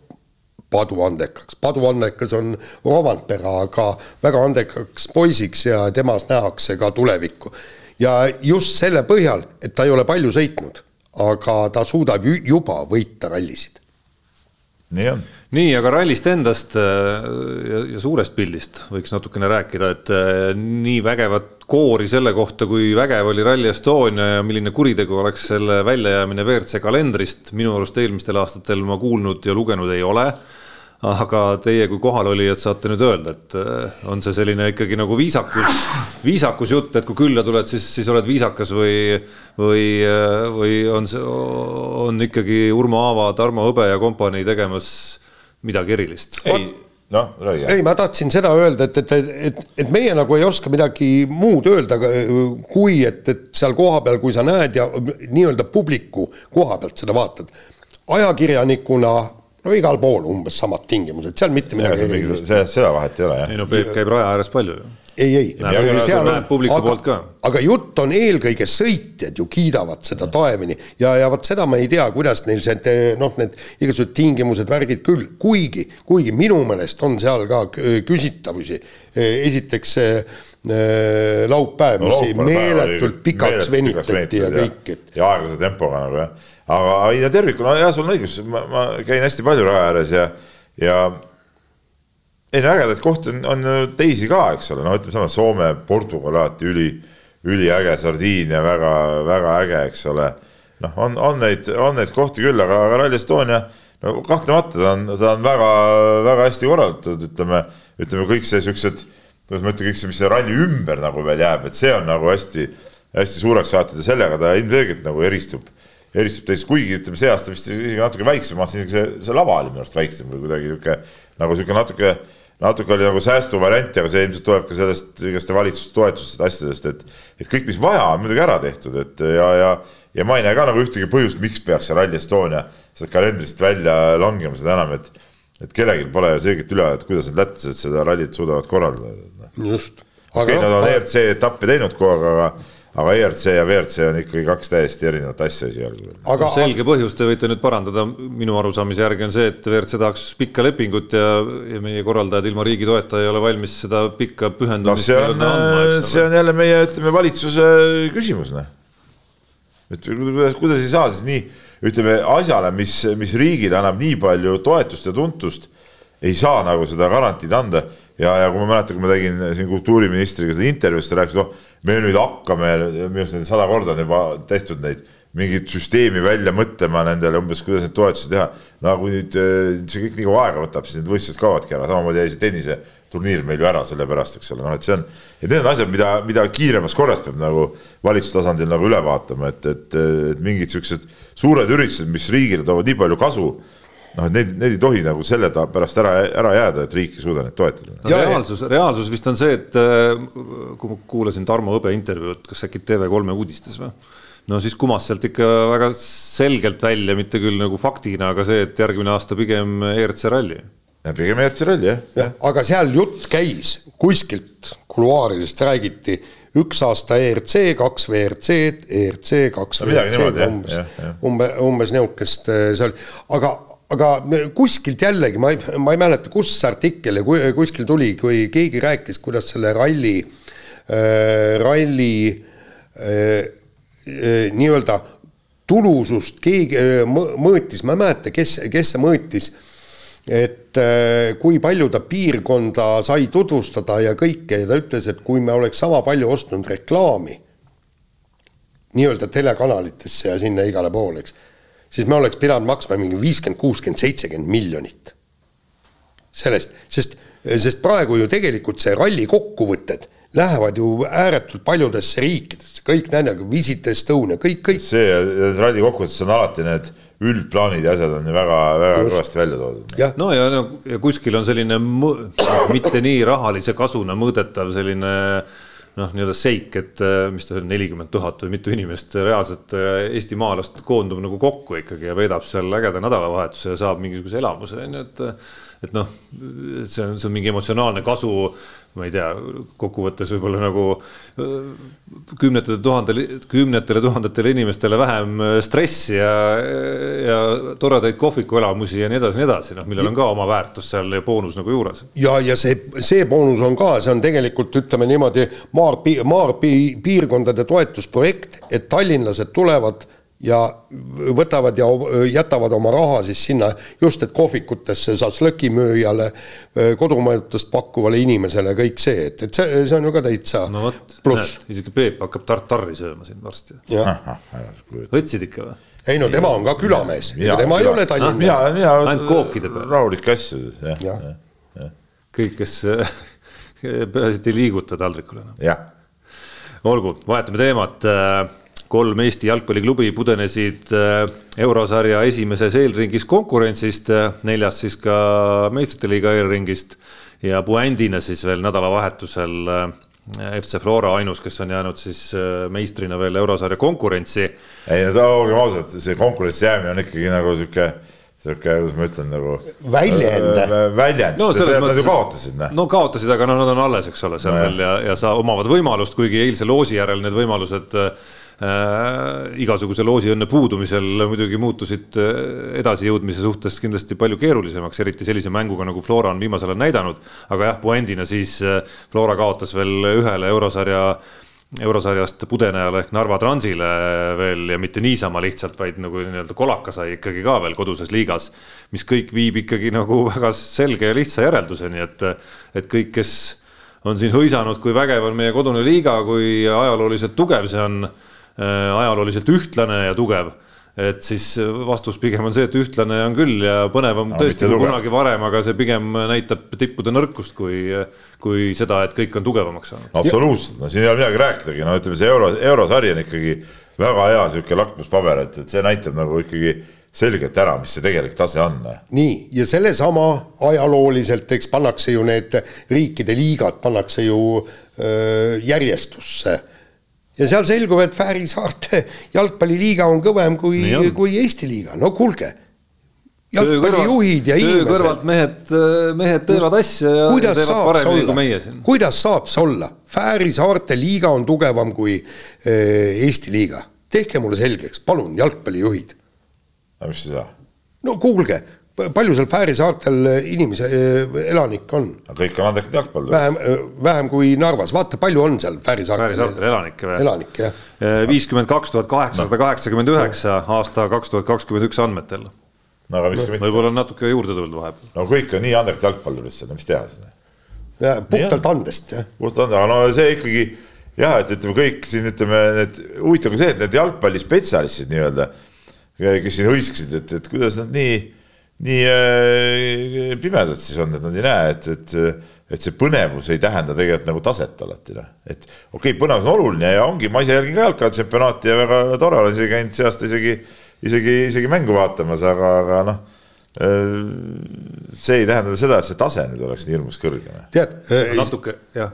paduandekaks, paduandekas on Rovanpera, aga väga andekaks poisiks ja temas nähakse ka tulevikku. ja just selle põhjal, et ta ei ole palju sõitnud aga ta suudab juba võita rallisid. nii on. nii, aga rallist endast äh, ja, ja suurest pildist võiks natukene rääkida, et äh, nii vägevat koori selle kohta, kui vägev oli Rally Estonia ja milline kuritegu oleks selle väljajäämine WRC kalendrist, minu arust eelmistel aastatel ma kuulnud ja lugenud ei ole aga teie kui kohalolijad saate nüüd öelda, et äh, on see selline ikkagi nagu viisakus, viisakus jutt, et kui külla tuled, siis, siis oled viisakas või, või, äh, või on see, on ikkagi Urmo Aava, Tarmo Hõbe ja kompanii tegemas midagi erilist? ei, noh, räägi. ei, ma tahtsin seda öelda, et, et, et, et meie nagu ei oska midagi muud öelda, kui et, et seal kohapeal, kui sa näed ja nii-öelda publiku koha pealt seda vaatad, ajakirjanikuna no igal pool umbes samad tingimused, seal mitte midagi erilist. seda vahet ei ole, jah. ei no Peep käib raja ääres palju ju. ei, ei. seal on publiku aga, aga jutt on eelkõige sõitjad ju kiidavad seda taevani ja, ja vot seda ma ei tea, kuidas neil see noh, need igasugused tingimused, värgid küll, kuigi, kuigi minu meelest on seal ka küsitavusi. esiteks see äh, laupäev no,, mis meeletult pikaks venitati ja kõik, et. ja aeglase tempoga nagu jah aga ei no tervikuna jah, sul on õigus, ma, ma käin hästi palju raja ääres ja, ja ei no ägedaid kohti on, on teisi ka, eks ole, no ütleme sama Soome, Portugal alati üli, üliäge, Sardiinia väga-väga äge, eks ole. noh, on, on neid, on neid kohti küll, aga, aga Rally Estonia no kahtlemata ta on, ta on väga-väga hästi korraldatud, ütleme, ütleme kõik see siuksed, kuidas ma ütlen, kõik see, mis see ralli ümber nagu veel jääb, et see on nagu hästi, hästi suureks saatud ja sellega ta ilmselgelt nagu eristub eristub teisest, kuigi ütleme, see aasta vist isegi natuke väiksem, ma vaatasin isegi see, see lava oli minu arust väiksem või kuidagi niisugune nagu niisugune natuke, natuke oli nagu säästuvariant, aga see ilmselt tuleb ka sellest igaste valitsustoetustest, asjadest, et et kõik, mis vaja, on muidugi ära tehtud, et ja, ja ja ma ei näe ka nagu ühtegi põhjust, miks peaks see Rally Estonia sealt kalendrist välja langema, seda enam, et et kellelgi pole selget ülevaadet, kuidas need lätlased seda rallit suudavad korraldada. just. okei okay, nad on ERC etappe teinud kogu aeg, aga aga ERC ja WRC on ikkagi kaks täiesti erinevat asja esialgu. aga selge põhjus, te võite nüüd parandada, minu arusaamise järgi on see, et WRC tahaks pikka lepingut ja, ja meie korraldajad ilma riigi toeta ei ole valmis seda pikka pühendumist no, see on, andma, see on jälle meie, ütleme, valitsuse küsimus, noh. et kuidas, kuidas ei saa siis nii, ütleme asjale, mis, mis riigile annab nii palju toetust ja tuntust, ei saa nagu seda garantiid anda ja, ja kui ma mäletan, kui ma tegin siin kultuuriministriga seda intervjuud, siis ta rääkis, noh me nüüd hakkame, minu arust neid sada korda on juba tehtud neid, mingit süsteemi välja mõtlema nendele umbes, kuidas neid toetusi teha. no kui nüüd see kõik nii kaua aega võtab, siis need võistlused kaovadki ära, samamoodi jäi see tenniseturniir meil ju ära sellepärast, eks ole, noh, et see on. et need on asjad, mida, mida kiiremas korras peab nagu valitsustasandil nagu üle vaatama, et, et, et mingid siuksed suured üritused, mis riigile toovad nii palju kasu noh, et need, need ei tohi nagu selle pärast ära, ära jääda, et riik ei suuda neid toetada no,. reaalsus, reaalsus vist on see, et äh, kui ma kuulasin Tarmo Hõbe intervjuud, kas äkki TV3 uudistes või? no siis kumas sealt ikka väga selgelt välja, mitte küll nagu faktina, aga see, et järgmine aasta pigem ERC ralli. pigem ERC ralli jah ja,. aga seal jutt käis, kuskilt kuluaaridest räägiti üks aasta ERC, kaks WRC-d, ERC, kaks no, WRC-d, umbes, umbes, umbes niisugust äh, seal, aga aga kuskilt jällegi, ma ei, ma ei mäleta, kus see artikkel ja kuskil tuli, kui keegi rääkis, kuidas selle ralli äh,, ralli äh, äh, nii-öelda tulusust keegi äh, mõõtis, ma ei mäleta, kes, kes see mõõtis, et äh, kui palju ta piirkonda sai tutvustada ja kõike. Ja ta ütles, et kui me oleks sama palju ostnud reklaami nii-öelda telekanalitesse ja sinna igale poole, eks siis me oleks pidanud maksma mingi viiskümmend, kuuskümmend, seitsekümmend miljonit. sellest, sest, sest praegu ju tegelikult see ralli kokkuvõtted lähevad ju ääretult paljudesse riikidesse, kõik need nagu Visit Estonia, kõik, kõik. see ralli kokkuvõttes on alati need üldplaanid ja asjad on ju väga-väga kõvasti välja toodud. no ja, no ja kuskil on selline mitte nii rahalise kasuna mõõdetav selline äh, noh, nii-öelda seik, et äh, mis ta oli, nelikümmend tuhat või mitu inimest reaalselt äh, Eesti maalast koondub nagu kokku ikkagi ja veedab seal ägeda nädalavahetuse ja saab mingisuguse elamuse, on ju, et et noh, see on, see on mingi emotsionaalne kasu ma ei tea, kokkuvõttes võib-olla nagu kümnetele tuhandele, kümnetele tuhandetele inimestele vähem stressi ja, ja toredaid kohvikuelamusi ja nii edasi, nii edasi, noh, millel on ka oma väärtus seal ja boonus nagu juures. ja, ja see, see boonus on ka, see on tegelikult ütleme niimoodi maar, maapiirkondade toetusprojekt, et tallinlased tulevad ja võtavad ja jätavad oma raha siis sinna just, et kohvikutesse šašlõkimüüjale, kodumajutust pakkuvale inimesele kõik see, et, et see, see on ju ka täitsa no pluss. isegi Peep hakkab tartari sööma siin varsti. võtsid ikka või? ei no tema on ka külamees, ega tema ei ole Tallinna. mina, mina ainult kookide peal. rahulikke asju, jah Jah. ja. ja. kõik, kes peaasi, et ei liiguta taldrikul enam. olgu, vahetame teemat. Kolm Eesti jalgpalliklubi pudenesid äh, eurosarja esimeses eelringis konkurentsist, neljas siis ka meistrite liiga eelringist ja puändina siis veel nädalavahetusel äh, FC Flora ainus, kes on jäänud siis äh, meistrina veel eurosarja konkurentsi. ei no olgem ausad, see konkurentsi jäämine on ikkagi nagu sihuke, sihuke, kuidas ma ütlen nagu. Väljend. väljend no, sest nad ju kaotasid, noh. no kaotasid, aga no nad on alles, eks ole, seal no, veel ja, ja sa omavad võimalust, kuigi eilse loosi järel need võimalused äh, igasuguse loosiõnne puudumisel muidugi muutusid äh, edasijõudmise suhtes kindlasti palju keerulisemaks, eriti sellise mänguga, nagu Flora on viimasel ajal näidanud. aga jah, puendina siis äh, Flora kaotas veel ühele eurosarja eurosarjast pudenejale ehk Narva Transile veel ja mitte niisama lihtsalt, vaid nagu nii-öelda kolaka sai ikkagi ka veel koduses liigas. mis kõik viib ikkagi nagu väga selge ja lihtsa järelduseni, et, et kõik, kes on siin hõisanud, kui vägev on meie kodune liiga, kui ajalooliselt tugev see on, ajalooliselt ühtlane ja tugev et siis vastus pigem on see, et ühtlane on küll ja põnevam Aga tõesti kui kunagi varem, aga see pigem näitab tippude nõrkust, kui, kui seda, et kõik on tugevamaks saanud. absoluutselt, no siin ei ole midagi rääkidagi, no ütleme, see euro, eurosari on ikkagi väga hea sihuke lakmuspaber, et, et see näitab nagu ikkagi selgelt ära, mis see tegelik tase on. nii, ja sellesama ajalooliselt, eks pannakse ju need riikide liigad pannakse ju öö, järjestusse. Ja seal selgub, et Fääri saarte jalgpalliliiga on kõvem kui on., kui Eesti liiga, no kuulge. jalgpallijuhid ja töö kõrvalt inimesed, mehed, mehed teevad asja ja kuidas teevad saab see paremini olla kui meie siin,. kuidas saab see olla? Fääri saarte liiga on tugevam kui öö, Eesti liiga. tehke mulle selgeks, palun, jalgpallijuhid aga mis siis saab? no kuulge, palju seal Fääri saartel inimese, elanikke on? kõik on andekad jalgpallurid. vähem, vähem kui Narvas, vaata palju on seal Fääri Fääri saartel saartel elanikke või? elanikke jah. viiskümmend kaks tuhat kaheksasada kaheksakümmend üheksa aasta kaks tuhat kakskümmend üks andmetel. no aga mis ka mitte, võib-olla on natuke juurde tulnud vahepeal. no kõik on nii andekad jalgpallurid seal, no mis teha siis. puhtalt andest jah. puhtalt anda, aga no see ikkagi jah, et ütleme kõik siin ütleme need huvitav on see, et need jalgpallispetsialistid nii-öelda, kes siin hõiskasid, et, et kuidas nad nii, nii äh, pimedad siis on, et nad ei näe, et, et et see põnevus ei tähenda tegelikult nagu taset alati noh, et okei okay,, põnevus on oluline ja ongi, ma ise jälgin ka jalgpallitsempionaati ja väga tore olen isegi käinud see aasta isegi, isegi, isegi mängu vaatamas, aga, aga noh, see ei tähenda seda, et see tase nüüd oleks nii hirmus kõrge. noh. tead, natuke jah,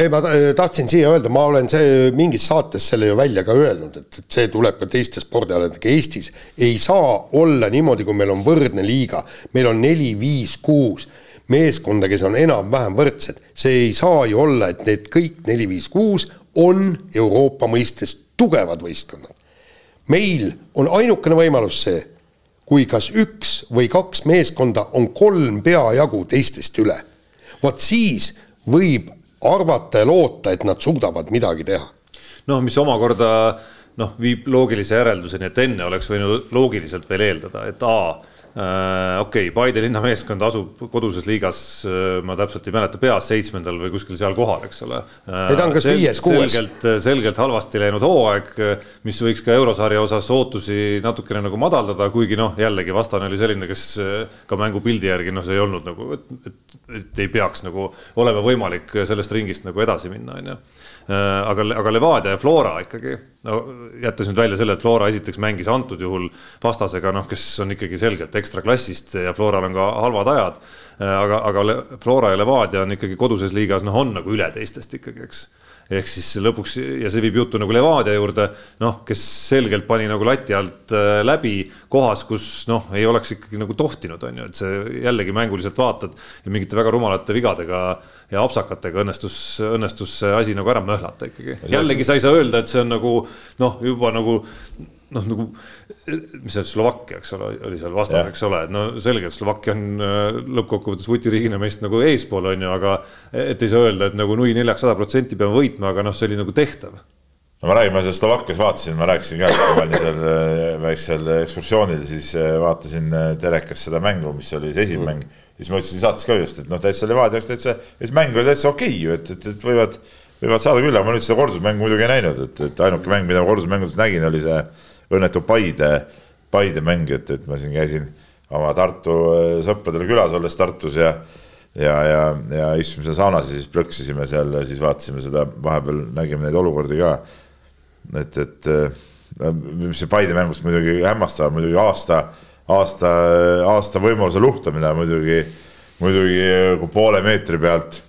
ei ma ta- tahtsin siia öelda, ma olen see mingis saates selle ju välja ka öelnud, et, et see tuleb ka teiste spordialadega, Eestis ei saa olla niimoodi, kui meil on võrdne liiga, meil on neli, viis, kuus meeskonda, kes on enam-vähem võrdsed, see ei saa ju olla, et need kõik neli, viis, kuus on Euroopa mõistes tugevad võistkonnad. meil on ainukene võimalus see, kui kas üks või kaks meeskonda on kolm peajagu teistest üle. vot siis võib arvata ja loota, et nad suudavad midagi teha. noh, mis omakorda noh, viib loogilise järelduseni, et enne oleks võinud loogiliselt veel eeldada, et A okei okay,, Paide linna meeskond asub koduses liigas, ma täpselt ei mäleta peas, seitsmendal või kuskil seal kohal, eks ole. Ei, ta on kas viies, kuues. selgelt, selgelt halvasti läinud hooaeg, mis võiks ka eurosarja osas ootusi natukene nagu madaldada, kuigi noh, jällegi vastane oli selline, kes äh, ka mängupildi järgi noh, see ei olnud nagu, et, et, et ei peaks nagu olema võimalik sellest ringist nagu edasi minna, on ju aga, aga Levadia ja Flora ikkagi, no jättes nüüd välja selle, et Flora esiteks mängis antud juhul vastasega, noh, kes on ikkagi selgelt ekstra klassist ja Floral on ka halvad ajad. aga, aga Le- Flora ja Levadia on ikkagi koduses liigas, noh, on nagu üle teistest ikkagi, eks ehk siis lõpuks ja see viib juttu nagu Levadia juurde, noh, kes selgelt pani nagu lati alt äh, läbi kohas, kus noh, ei oleks ikkagi nagu tohtinud, on ju, et see jällegi mänguliselt vaatad ja mingite väga rumalate vigadega ja apsakatega õnnestus, õnnestus see asi nagu ära möhlata ikkagi. jällegi sa ei saa öelda, et see on nagu noh, juba nagu noh, nagu mis see Slovakkia, eks ole, oli seal vastas, eks ole, et no selge, et Slovakkia on äh, lõppkokkuvõttes vutiriigina meist nagu eespool on ju, aga et ei saa öelda, et nagu nui neljaks sada protsenti peame võitma, aga noh, see oli nagu tehtav no ma räägin, ma sellest Slovakkias vaatasin, ma rääkisin ka, kui ma olin seal äh, väiksel ekskursioonil, siis äh, vaatasin äh, telekas seda mängu, mis oli see esimene mäng. siis ma ütlesin saates ka just, et noh, täitsa Levadia jaoks täitsa, et mäng oli täitsa okei ju, et, et, et võivad, võivad saada küll, aga ma nüüd seda kordusmängu muidugi ei näinud, et, et ainuke mäng, mida ma kordusmängudes nägin, oli see õnnetu Paide Paide mäng, et, et ma siin käisin oma Tartu äh, sõpradele külas olles Tartus ja ja, ja, ja istusime seal saunas ja siis plõksisime seal ja siis vaatasime seda, vahepeal nägime neid olukordi ka. et, et mis see Paide mängust muidugi hämmastav, muidugi aasta, aasta, aasta võimaluse luhtamine muidugi, muidugi kui poole meetri pealt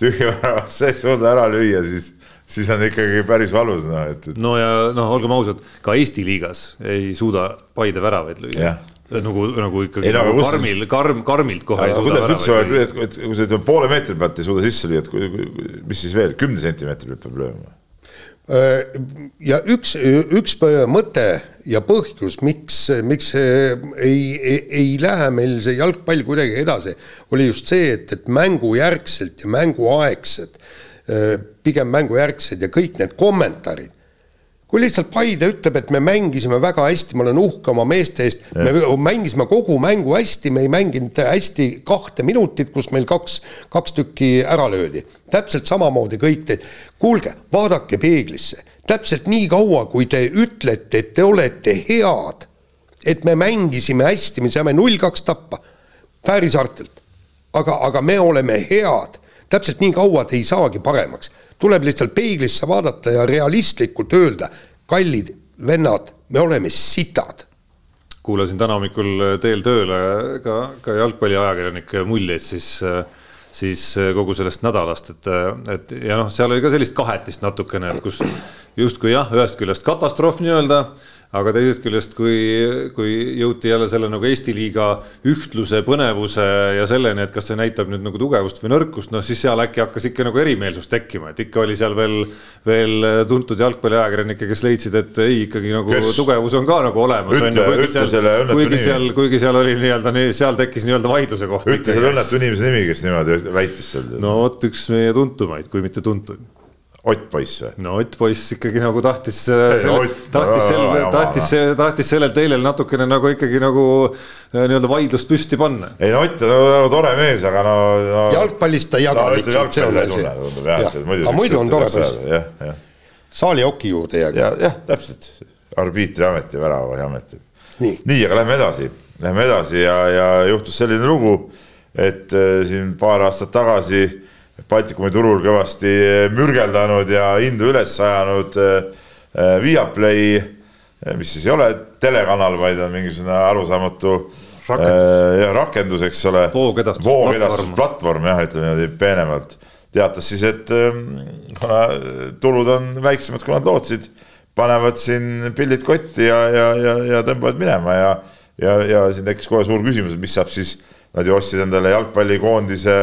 tühja väravasse ei suuda ära lüüa, siis siis on ikkagi päris valus, noh, et, et. no ja noh, olgem ausad, ka Eesti liigas ei suuda Paide väravaid lüüa nagu, nagu ikkagi ei, nagu karmil, karm, karmilt kohe ei suuda. kuidas üldse, et, et kui sa ütleme poole meetri pealt ei suuda sisse lüüa, et mis siis veel, kümne sentimeetri pealt peab lööma? Äh, ja üks, üks mõte ja põhjus, miks, miks ei, ei, ei lähe meil see jalgpall kuidagi edasi, oli just see, et, et mängujärgselt ja mänguaegsed Äh, pigem mängujärgsed ja kõik need kommentaarid. kui lihtsalt Paide ütleb, et me mängisime väga hästi, ma olen uhke oma meeste eest, me mängisime kogu mängu hästi, me ei mänginud hästi kahte minutit, kus meil kaks, kaks tükki ära löödi. täpselt samamoodi kõik te, kuulge, vaadake peeglisse, täpselt nii kaua, kui te ütlete, et te olete head, et me mängisime hästi, me saime null kaks tappa Fäärisaartelt, aga, aga me oleme head täpselt nii kaua te ei saagi paremaks. tuleb lihtsalt peeglisse vaadata ja realistlikult öelda, kallid vennad, me oleme sitad. kuulasin täna hommikul teel tööle ka, ka jalgpalliajakirjanike muljeid siis siis kogu sellest nädalast, et, et ja noh, seal oli ka sellist kahetist natukene, kus justkui jah, ühest küljest katastroof nii-öelda aga teisest küljest, kui, kui jõuti jälle selle nagu Eesti liiga ühtluse, põnevuse ja selleni, et kas see näitab nüüd nagu tugevust või nõrkust, noh siis seal äkki hakkas ikka nagu erimeelsus tekkima, et ikka oli seal veel, veel tuntud jalgpalliajakirjanikke, kes leidsid, et ei, ikkagi nagu kes? tugevus on ka nagu olemas. kuigi seal, kuigi seal oli nii-öelda, seal tekkis nii-öelda vaidluse koht. ütle selle õnnetu inimese nimi, kes niimoodi väitis seal. no vot, üks meie tuntumaid, kui mitte tuntuim Ott poiss või? no Ott poiss ikkagi nagu tahtis, tahtis, sel, tahtis, tahtis sellel teelel natukene nagu ikkagi nagu äh, nii-öelda vaidlust püsti panna. ei no Ott on nagu tore mees, aga no, no. jalgpallist ta ei jaga no, lihtsalt, see on asi. aga muidu on tore poiss. saali oki juurde jääb. jah, jah, täpselt, arbiitriamet ja väravaiamet. nii, nii, aga lähme edasi, lähme edasi ja, ja juhtus selline lugu, et äh, siin paar aastat tagasi Baltikumi turul kõvasti mürgeldanud ja hindu üles ajanud äh, äh, Viaplay, äh, mis siis ei ole telekanal, vaid on mingisugune arusaamatu rakendus, ja, rakendus, eks ole. voogedastusplatvorm jah, ütleme niimoodi peenemalt. teatas siis, et kuna tulud on väiksemad, kui nad lootsid, panevad siin pillid kotti ja, ja, ja, ja tõmbavad minema ja, ja, ja siin tekkis kohe suur küsimus, et mis saab siis, nad ju ostsid endale jalgpallikoondise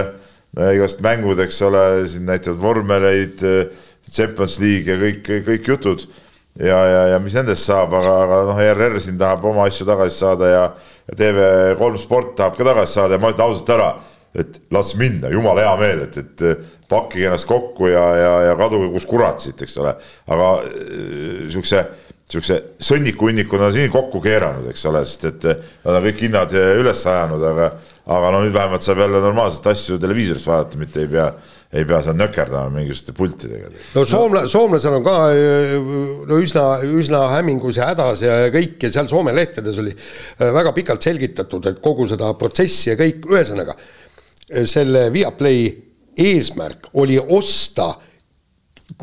igast mängud, eks ole, siin näitavad vormeleid, Champions League ja kõik, kõik jutud. ja, ja, ja mis nendest saab, aga, aga noh, ERR siin tahab oma asju tagasi saada ja, ja TV3 Sport tahab ka tagasi saada ja ma ütlen ausalt ära, et las minna, jumala hea meel, et, et pakkige ennast kokku ja, ja, ja kaduge kus kurat siit, eks ole. aga äh, siukse sihukese sõnniku-hunniku nad on siin kokku keeranud, eks ole, sest et nad on kõik hinnad üles ajanud, aga aga no nüüd vähemalt saab jälle normaalselt asju televiisorist vaadata, mitte ei pea, ei pea seal nökerdama mingisuguste pultidega. no soomla-, soomlased on ka no üsna, üsna hämmingus ja hädas ja kõik ja seal Soome lehtedes oli väga pikalt selgitatud, et kogu seda protsessi ja kõik, ühesõnaga selle Viaplay eesmärk oli osta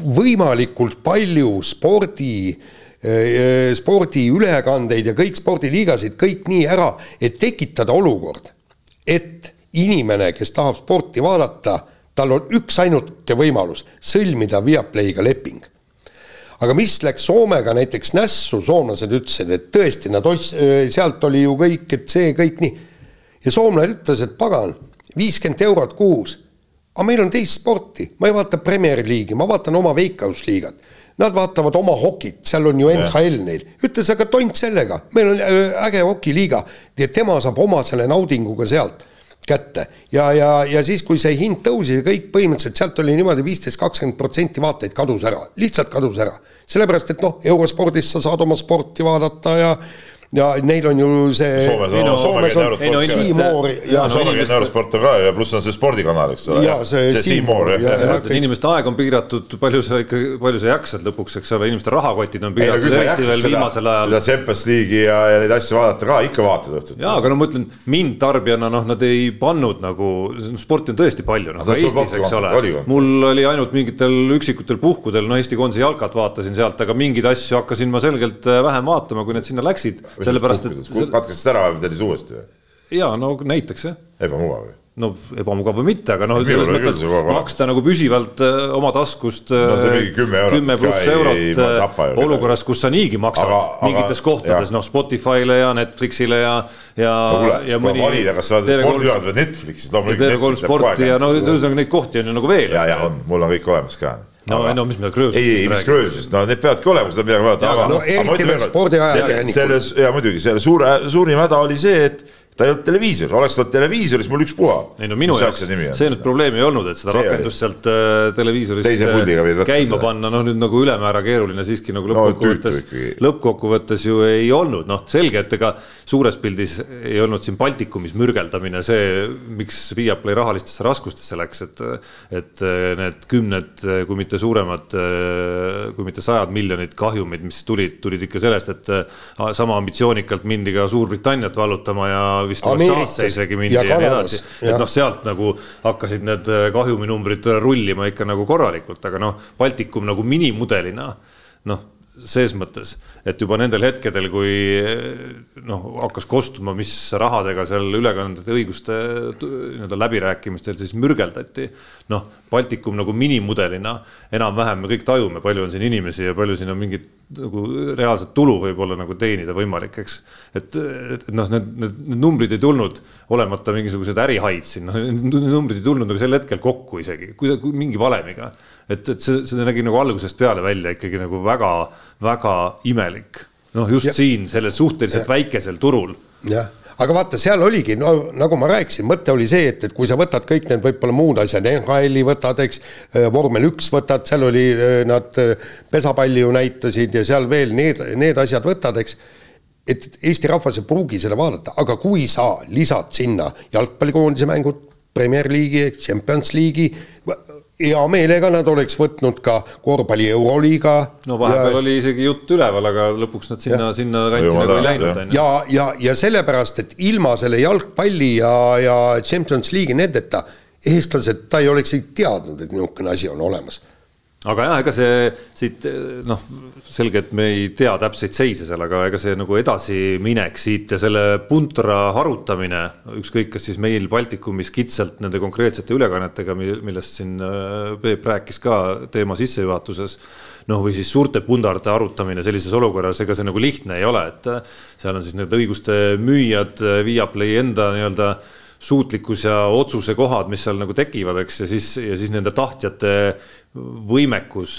võimalikult palju spordi äh, spordiülekandeid ja kõik spordiliigasid kõik nii ära, et tekitada olukord et inimene, kes tahab sporti vaadata, tal on üksainuke võimalus sõlmida Viaplayga leping. aga mis läks Soomega näiteks nässu, soomlased ütlesid, et tõesti, nad ots-, sealt oli ju kõik, et see kõik nii. ja soomlane ütles, et pagan, viiskümmend eurot kuus, aga meil on teist sporti, ma ei vaata Premier League'i, ma vaatan oma veikkausliigat Nad vaatavad oma hokit, seal on ju NHL neil. ütles, aga tont sellega, meil on äh, äge hokiliiga ja tema saab oma selle naudinguga sealt kätte. ja, ja, ja siis, kui see hind tõusis ja kõik põhimõtteliselt sealt oli niimoodi viisteist, kakskümmend protsenti vaateid kadus ära, lihtsalt kadus ära. sellepärast, et noh, eurospordis sa saad oma sporti vaadata ja ja neil on ju see. Soomes on, Soomes on, Siimoor ja. Soomekeelne eurosport on ka ja pluss on see spordikanal, eks ole. ja see Siimoor. inimeste aeg on piiratud, palju sa ikka, palju sa jaksad lõpuks, eks ole, inimeste rahakotid on piiratud, eriti veel viimasel ajal. seda Champions League'i ja, ja neid asju vaadata ka, ikka vaatad õhtuti. jaa, aga no ma ütlen, mind tarbijana noh, nad ei pannud nagu, sporti on tõesti palju, noh ka Eestis, eks ole. mul oli ainult mingitel üksikutel puhkudel, no Eesti koondise jalkat vaatasin sealt, aga mingeid asju hakkasin ma selgelt äh, vähem vaatama, kui need sinna läksid sellepärast et. katkestasid ära või teed uuesti või? ja no näiteks jah. ebamugav ju no ebamugav või mitte, aga noh, selles mõttes maksta nagu püsivalt äh, oma taskust no, kümme pluss eurot äh, olukorras, kus sa niigi maksad aga, mingites aga, kohtades, noh Spotify'le ja Netflixile ja, ja no,, ja mõni. valida, kas sa oled spordiühendus või Netflixis, loomulikult. TV3 sporti ja no ühesõnaga neid kohti on ju nagu veel. ja, ja on, mul on kõik olemas ka no aga... no mis me Kröösust ei, ei, mis Kröösust, no need peavadki olema, seda midagi vaadata. aga no eriti veel spordiajakirjanikud. selles, ja muidugi, selle suure, suurim häda oli see, et ta ei olnud televiisor, oleks ta televiisoris, mul ükspuha. ei no minu jaoks see nüüd probleem ei olnud, et seda see rakendust sealt äh, televiisorist äh, käima panna, noh nüüd nagu ülemäära keeruline siiski nagu lõppkokkuvõttes no,, lõppkokkuvõttes ju ei olnud, noh selge, et ega suures pildis ei olnud siin Baltikumis mürgeldamine see, miks Viaplay rahalistesse raskustesse läks, et et äh, need kümned, kui mitte suuremad, kui mitte sajad miljonid kahjumid, mis tulid, tulid ikka sellest, et sama ambitsioonikalt mindi ka Suurbritanniat vallutama ja vist USA-sse isegi mindi ja, ja nii edasi. et noh, sealt nagu hakkasid need äh, kahjuminumbrid rullima ikka nagu korralikult, aga noh, Baltikum nagu minimudelina noh ses mõttes, et juba nendel hetkedel, kui noh, hakkas kostuma, mis rahadega seal ülekandede õiguste nii-öelda läbirääkimistel siis mürgeldati. noh, Baltikum nagu minimudelina enam-vähem me kõik tajume, palju on siin inimesi ja palju siin on mingit nagu reaalset tulu võib-olla nagu teenida võimalik, eks. et, et noh, need, need, need numbrid ei tulnud olemata mingisugused ärihaid siin, noh, numbrid ei tulnud nagu sel hetkel kokku isegi, kuidagi mingi valemiga et, et see, see nägi nagu algusest peale välja ikkagi nagu väga-väga imelik. noh, just ja. siin sellel suhteliselt ja. väikesel turul. jah, aga vaata, seal oligi, no nagu ma rääkisin, mõte oli see, et, et kui sa võtad kõik need võib-olla muud asjad, NHL-i võtad, eks, äh, vormel üks võtad, seal oli, äh, nad äh, pesapalli ju näitasid ja seal veel need, need asjad võtad, eks. Et Eesti rahvas ei pruugi seda vaadata, aga kui sa lisad sinna jalgpallikoondise mängud, Premier League'i, Champions League'i, hea meelega nad oleks võtnud ka korvpalli Euroliiga. no vahepeal ja, oli isegi jutt üleval, aga lõpuks nad sinna, sinna kanti nagu ei läinud. ja, ja, ja sellepärast, et ilma selle jalgpalli ja, ja Champions League'i nendeta eestlased, ta ei oleks teadnud, et niisugune asi on olemas aga jah, ega see siit noh, selge, et me ei tea täpseid seise seal, aga ega see nagu edasiminek siit ja selle puntra harutamine, ükskõik, kas siis meil Baltikumis kitsalt nende konkreetsete ülekannetega, millest siin äh, Peep rääkis ka teema sissejuhatuses. noh, või siis suurte pundarde arutamine sellises olukorras, ega see nagu lihtne ei ole, et äh, seal on siis need õiguste müüjad, Viaplay enda nii-öelda suutlikkus ja otsuse kohad, mis seal nagu tekivad, eks, ja siis, ja siis nende tahtjate võimekus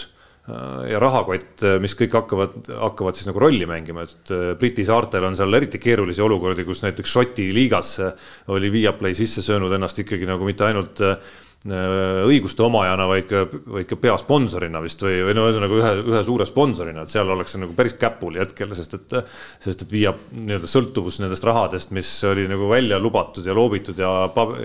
äh, ja rahakott, äh, mis kõik hakkavad, hakkavad siis nagu rolli mängima, et äh, Briti saartel on seal eriti keerulisi olukordi, kus näiteks Šoti liigasse oli Viaplay sisse söönud ennast ikkagi nagu mitte ainult Äh, õiguste omajana, vaid ka, vaid ka peasponsorina vist või, või no ühesõnaga ühe, ühe suure sponsorina, et seal ollakse nagu päris käpuli hetkel, sest et, sest et viia nii-öelda sõltuvus nendest rahadest, mis oli nagu välja lubatud ja loobitud ja,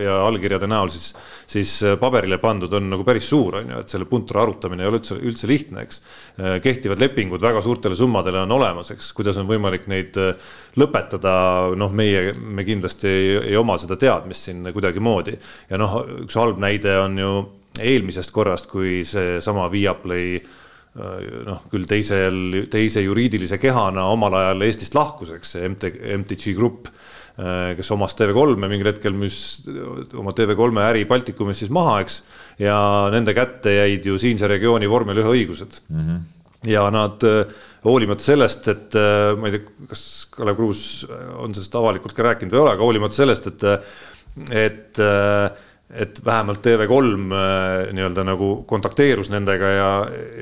ja allkirjade näol siis, siis paberile pandud on nagu päris suur, on ju, et selle puntra arutamine ei ole üldse, üldse lihtne, eks. Äh, kehtivad lepingud väga suurtele summadele on olemas, eks, kuidas on võimalik neid äh, lõpetada, noh, meie, me kindlasti ei, ei oma seda teadmist siin kuidagimoodi ja noh, üks halb näide näide on ju eelmisest korrast, kui seesama Viaplay äh, noh, küll teisel, teise juriidilise kehana omal ajal Eestist lahkus, eks see MT, MTG Grupp, äh, kes omas TV3-e mingil hetkel müüs oma TV3 äri Baltikumis siis maha, eks. ja nende kätte jäid ju siinse regiooni vormel ühe õigused mm. -hmm. ja nad äh, hoolimata sellest, et ma ei tea, kas Kalev Kruus on sellest avalikult ka rääkinud või ei ole, aga hoolimata sellest, et, et et vähemalt TV3 äh, nii-öelda nagu kontakteerus nendega ja,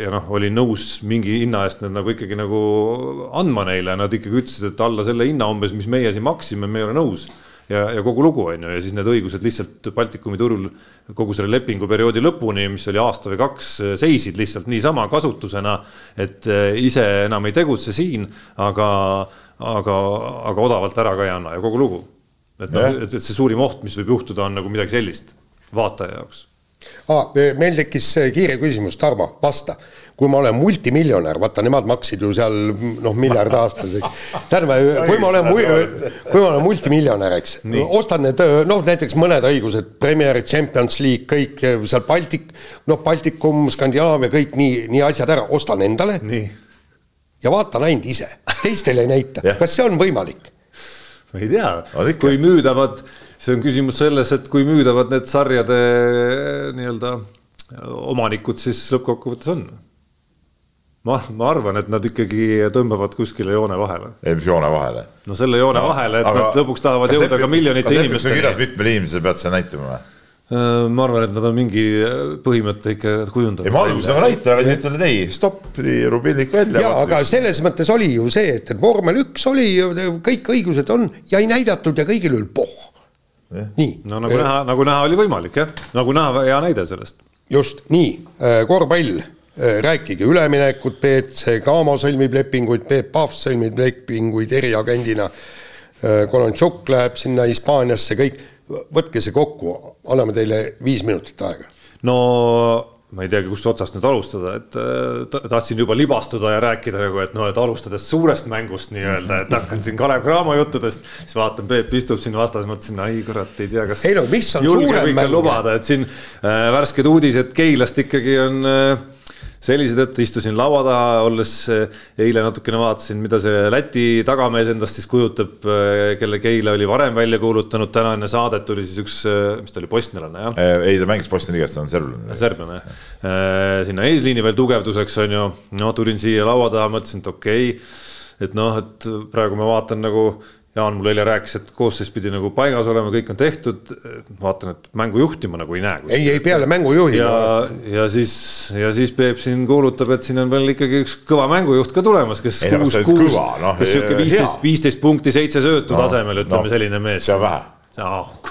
ja noh, oli nõus mingi hinna eest need nagu ikkagi nagu andma neile, nad ikkagi ütlesid, et alla selle hinna umbes, mis meie siin maksime, me ei ole nõus. ja, ja kogu lugu on ju, ja siis need õigused lihtsalt Baltikumi turul kogu selle lepinguperioodi lõpuni, mis oli aasta või kaks, seisid lihtsalt niisama kasutusena. et äh, ise enam ei tegutse siin, aga aga, aga odavalt ära ka ei anna ja kogu lugu. Et noh, et, see suurim oht, mis võib juhtuda, on nagu midagi sellist vaataja jaoks ah,. meil tekkis kiire küsimus, Tarmo, vasta. kui ma olen multimiljonär, vaata nemad maksid ju seal noh, miljard aastas, eks. tähendab, kui ma olen, kui ma olen multimiljonär, eks, ostan need noh, näiteks mõned õigused, Premier, Champions League, kõik seal Baltic, noh, Baltikum, Skandinaavia, kõik nii, nii asjad ära, ostan endale. ja vaatan ainult ise, teistele ei näita kas see on võimalik? Ma ei tea, kui müüdavad see on küsimus selles, et kui müüdavad need sarjade nii-öelda omanikud siis lõppkokkuvõttes on. ma, ma arvan, et nad ikkagi tõmbavad kuskile joone vahele. ei, mis joone vahele? no selle joone no, vahele, et nad lõpuks tahavad jõuda ka miljonite inimesteni. kirjas mitmele inimesele pead sa näitama või? Äh, ma arvan, et nad on mingi põhimõtte ikka kujundanud. ei, ma alguses nagu näitan, aga siis ütlen, et ei, stopp, rubilnik välja. ja, aga selles mõttes oli ju see, et, vormel üks oli, kõik õigused on ja ei näidatud ja kõigil oli pohh nii. no nagu näha, nagu näha oli võimalik jah, nagu näha, hea näide sellest. just nii, äh, korvpall, äh, rääkige üleminekut, BC Camo sõlmib lepinguid, Peep Pahv sõlmib lepinguid eriagendina. Äh, Kolontšuk läheb sinna Hispaaniasse, kõik, võtke see kokku, anname teile viis minutit aega. no ma ei teagi, kust otsast nüüd alustada, et äh, tahtsin juba libastuda ja rääkida nagu, et noh, et alustades suurest mängust nii-öelda, et hakkan siin Kalev Cramo juttudest. siis vaatan, Peep istub siin vastas, mõtlesin, ai kurat, ei tea, kas. ei no mis on suurem mäng. lubada, et siin äh, värsked uudised Keilast ikkagi on äh, sellise tõttu istusin laua taha, olles eh, eile natukene vaatasin, mida see Läti tagamees endast siis kujutab, eh, kelle Keila oli varem välja kuulutanud, täna enne saadet tuli siis üks, eh, mis ta oli, bosnialane jah? ei, ta mängis Bosnia liigas, ta on serblane. serblane jah, sinna eesliini veel tugevduseks on ju, no tulin siia laua taha, mõtlesin, et okei okay, et noh, et praegu ma vaatan nagu Jaan mulle eile rääkis, et koosseis pidi nagu paigas olema, kõik on tehtud. vaatan, et mängu juhtima nagu ei näe. ei, ei peale mängujuhi. ja, ja siis, ja siis Peep siin kuulutab, et siin on veel ikkagi üks kõva mängujuht ka tulemas, kes ei, kuus, kuus, no, kes sihuke viisteist, viisteist punkti, seitse söötu no, tasemel, ütleme no, selline mees. see on vähe.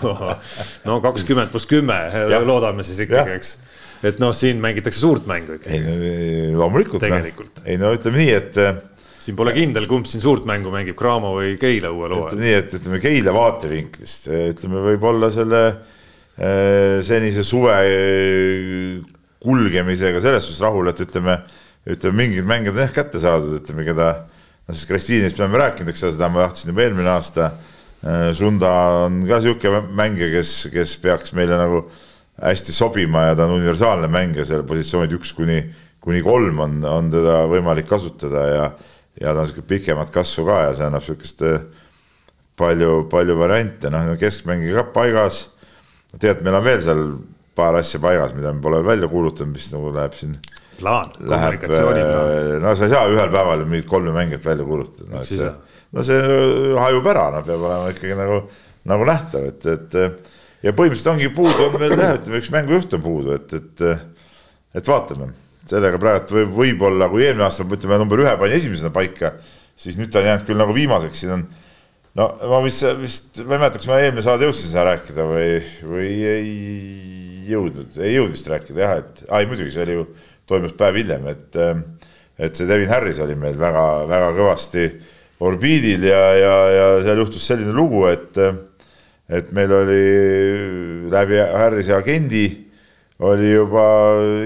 no kakskümmend pluss kümme, loodame siis ikkagi, eks et noh, siin mängitakse suurt mängu ikka. ei, loomulikult. tegelikult. ei no ütleme nii, et siin pole kindel, kumb siin suurt mängu mängib, Cramo või Keila uuel hooajal. nii, et ütleme Keila vaatevinklist, ütleme võib-olla selle äh, senise suve äh, kulgemisega selles suhtes rahul, et ütleme, ütleme mingid mängijad on jah kätte saadud, ütleme, keda, noh siis Kristiinist me oleme rääkinud, eks ole, seda ma tahtsin juba eelmine aasta. Sunda on ka sihuke mängija, kes, kes peaks meile nagu hästi sobima ja ta on universaalne mängija, seal positsioonid üks kuni, kuni kolm on, on teda võimalik kasutada ja ja ta on sihuke pikemat kasvu ka ja see annab sihukest äh, palju, palju variante, noh keskmängija ka paigas. tegelikult meil on veel seal paar asja paigas, mida me pole veel välja kuulutanud, mis nagu läheb siin. plaan, kommunikatsiooniplaan. Äh, no sa ei saa ühel päeval ju mingit kolme mängijat välja kuulutada, no see, no see hajub ära, no peab olema ikkagi nagu, nagu nähtav, et, et. ja põhimõtteliselt ongi puudu on meil jah, ütleme üks mängujuht on puudu, et, et, et vaatame sellega praegu võib, võib-olla, kui eelmine aasta ütleme number ühe pani esimesena paika, siis nüüd ta on jäänud küll nagu viimaseks, siin on. no ma vist, vist, ma ei mäleta, kas ma eelmine saade jõudsin seda rääkida või, või ei jõudnud, ei jõudnud vist rääkida jah, et, ai muidugi, see oli ju, toimus päev hiljem, et. et see Devin Harris oli meil väga-väga kõvasti orbiidil ja, ja, ja seal juhtus selline lugu, et. et meil oli läbi Harrise agendi oli juba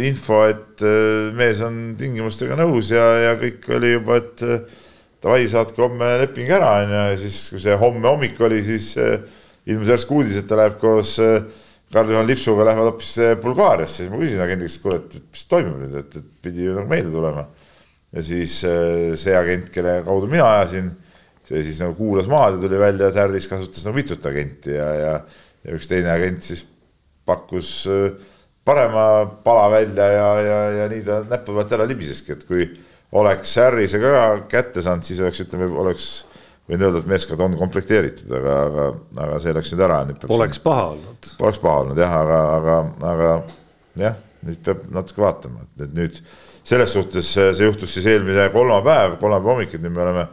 info, et äh, mees on tingimustega nõus ja, ja kõik oli juba, et äh, davai, saatke homme leping ära, onju, ja siis, kui see homme hommik oli, siis äh, ilmus järsku uudis, et ta läheb koos Karl-Juhan Lipsuga lähevad hoopis Bulgaariasse, siis ma küsisin agendiga, et kuule, et mis toimub nüüd, et, et pidi ju nagu meelde tulema. ja siis see agent, kelle kaudu mina ajasin, see siis nagu kuulas maad ja tuli välja, et Harris kasutas nagu mitut agenti ja, ja, ja üks teine agent siis pakkus äh, parema pala välja ja, ja, ja nii ta näppu pealt ära libiseski, et kui oleks Harrise ka kätte saanud, siis oleks, ütleme, oleks võin öelda, et meeskond on komplekteeritud, aga, aga, aga see läks nüüd ära. Poleks paha olnud. Poleks paha olnud jah, aga, aga, aga jah, nüüd peab natuke vaatama, et nüüd selles suhtes see juhtus siis eelmise kolmapäev, kolmapäeva hommik, et nüüd me oleme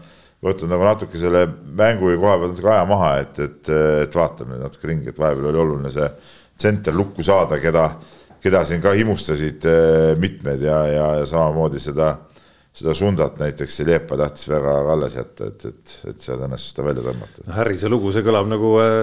võtnud nagu natuke selle mängu koha pealt natuke aja maha, et, et, et vaatame natuke ringi, et vahepeal oli oluline see tsenter lukku saada, keda keda siin ka himustasid äh, mitmed ja, ja, samamoodi seda seda Sundat näiteks Leepa tahtis väga alles jätta, et, et, et seal õnnestus ta välja tõmmata. Harri, see lugu, see kõlab nagu äh,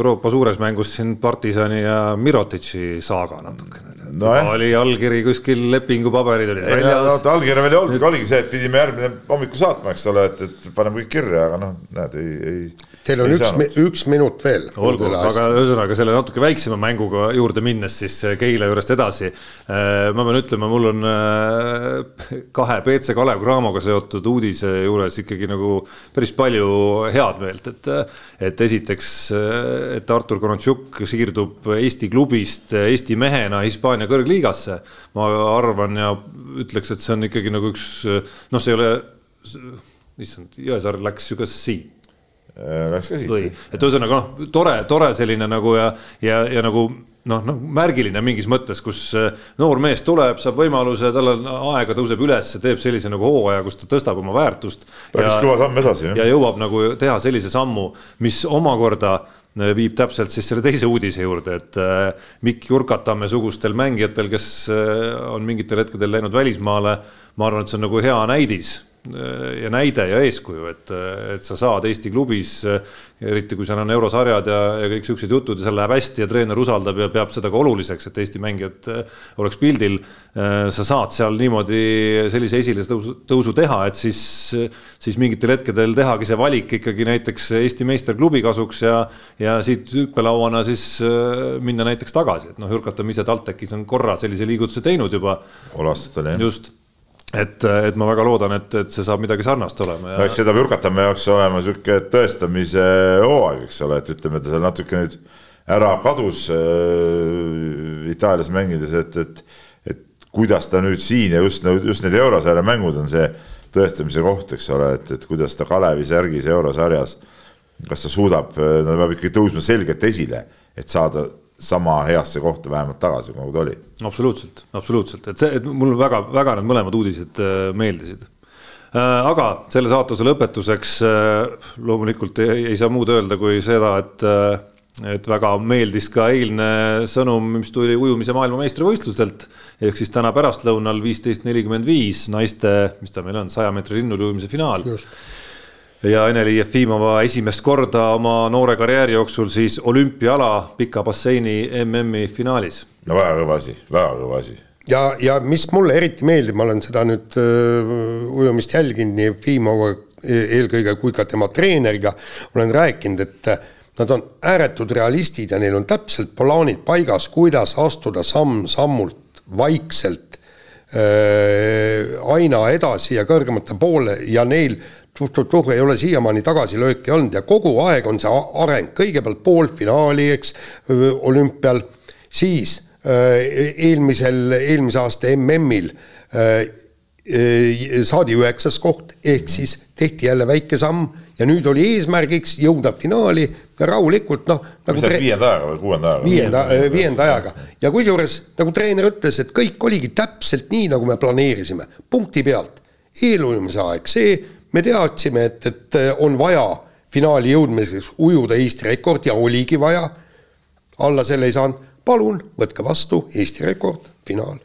Euroopa suures mängus siin Partisani ja Mirotitši saaga natukene no,. oli allkiri kuskil, lepingupaberid olid väljas. No, allkirja veel ei olnudki, oligi see, et pidime järgmine hommikul saatma, eks ole, et, et paneme kõik kirja, aga noh, näed, ei, ei Teil on üks, üks minut veel. olgu, aga ühesõnaga selle natuke väiksema mänguga juurde minnes siis Keila juurest edasi. Äh, ma pean ütlema, mul on äh, kahe BC Kalev Cramoga seotud uudise juures ikkagi nagu päris palju head meelt, et, et esiteks, et Artur Konontšuk siirdub Eesti klubist Eesti mehena Hispaania kõrgliigasse. ma arvan ja ütleks, et see on ikkagi nagu üks, noh, see ei ole, issand, Jõesaar läks ju ka siit Äh, läks ka siit. et ühesõnaga noh, tore, tore selline nagu ja, ja, ja nagu noh, noh märgiline mingis mõttes, kus äh, noor mees tuleb, saab võimaluse, tal on aega, tõuseb üles, teeb sellise nagu hooaja, kus ta tõstab oma väärtust. päris kõva samm edasi. ja jõuab nagu teha sellise sammu, mis omakorda äh, viib täpselt siis selle teise uudise juurde, et äh, Mikk Jurkatamme sugustel mängijatel, kes äh, on mingitel hetkedel läinud välismaale, ma arvan, et see on nagu hea näidis Äh, ja näide ja eeskuju, et, et sa saad Eesti klubis, eriti kui seal on eurosarjad ja, ja kõik siuksed jutud ja seal läheb hästi ja treener usaldab ja peab seda ka oluliseks, et Eesti mängijad äh, oleks pildil. Äh, sa saad seal niimoodi sellise esiletõusu, tõusu teha, et siis, siis mingitel hetkedel tehagi see valik ikkagi näiteks Eesti meisterklubi kasuks ja, ja siit hüppelauana siis minna näiteks tagasi, et noh, Jürkatam ise TalTechis on korra sellise liigutuse teinud juba. pool aastat oli jah. just et, et ma väga loodan, et, et see saab midagi sarnast olema ja.... no eks seda Pürkatamäe jaoks olema sihuke tõestamise hooaeg, eks ole, et ütleme, ta seal natuke nüüd ära kadus äh, Itaalias mängides, et, et, et kuidas ta nüüd siin ja just, just need eurosarja mängud on see tõestamise koht, eks ole, et, et kuidas ta Kalevi särgis eurosarjas, kas ta suudab, ta peab ikkagi tõusma selgelt esile, et saada sama heasse kohta vähemalt tagasi, nagu ta oli. absoluutselt, absoluutselt, et see, et mul väga-väga need mõlemad uudised äh, meeldisid. Äh, aga selle saatuse lõpetuseks äh, loomulikult ei, ei saa muud öelda kui seda, et et väga meeldis ka eilne sõnum, mis tuli ujumise maailmameistrivõistlustelt. ehk siis täna pärastlõunal viisteist nelikümmend viis naiste, mis ta meil on, saja meetri rinnul ujumise finaal Just ja Ene-Li Jefimova esimest korda oma noore karjääri jooksul siis olümpiaala pika basseini MM-i finaalis. no väga kõva asi, väga kõva asi. ja, ja mis mulle eriti meeldib, ma olen seda nüüd uh, ujumist jälginud nii Jefimova e, eelkõige kui ka tema treeneriga, olen rääkinud, et nad on ääretud realistid ja neil on täpselt plaanid paigas, kuidas astuda samm-sammult vaikselt äh, aina edasi ja kõrgemate poole ja neil tuh-tuh-tuh ei ole siiamaani tagasilööki olnud ja kogu aeg on see areng, kõigepealt poolfinaali, eks, olümpial, siis eelmisel, eelmise aasta MM-il saadi üheksas koht, ehk siis tehti jälle väike samm ja nüüd oli eesmärgiks jõuda finaali rahulikult noh. Nagu tre... viienda ajaga või kuuenda ajaga? viienda, viienda ajaga ja kusjuures nagu treener ütles, et kõik oligi täpselt nii, nagu me planeerisime, punkti pealt. eelujumise aeg, see me teadsime, et, et äh, on vaja finaali jõudmiseks ujuda Eesti rekord ja oligi vaja. alla selle ei saanud, palun võtke vastu Eesti rekord, finaal.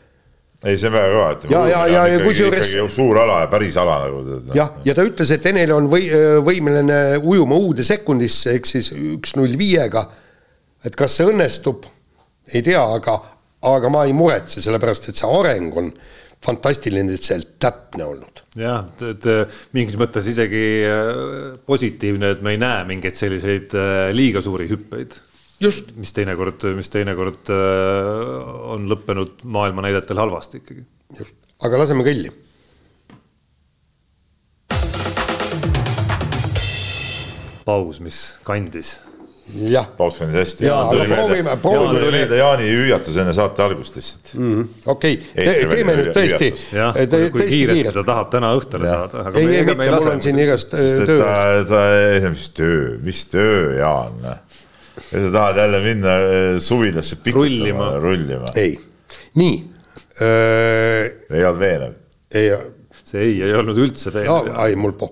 ei, see on väga kõva, et. ja, ja, ja, ja kusjuures. suur ala ja päris ala nagu. jah, ja ta ütles, et Enel on või, võimeline ujuma uude sekundisse ehk siis üks null viiega. et kas see õnnestub, ei tea, aga, aga ma ei muretse, sellepärast et see areng on fantastiliselt täpne olnud. jah, et mingis mõttes isegi äh, positiivne, et me ei näe mingeid selliseid äh, liiga suuri hüppeid. mis teinekord, mis teinekord äh, on lõppenud maailma näidetel halvasti ikkagi. just, aga laseme kõlli. paus, mis kandis jah. paus kandis hästi. jaa, aga proovime, proovime. tuli meelde Jaani hüüatus enne saate algust lihtsalt mm -hmm.. okei okay., teeme nüüd tõesti. jah, kui kiiresti ta tahab täna õhtule ja. saada. ei, ei mitte, mul on siin igast töö. ta, ta, mis töö, mis töö, Jaan. ja sa tahad jälle minna äh, suvilasse rullima, rullima.? ei, nii öö.... ei olnud veenev. ei. see ei, ei olnud üldse veenev. ei, mul po-,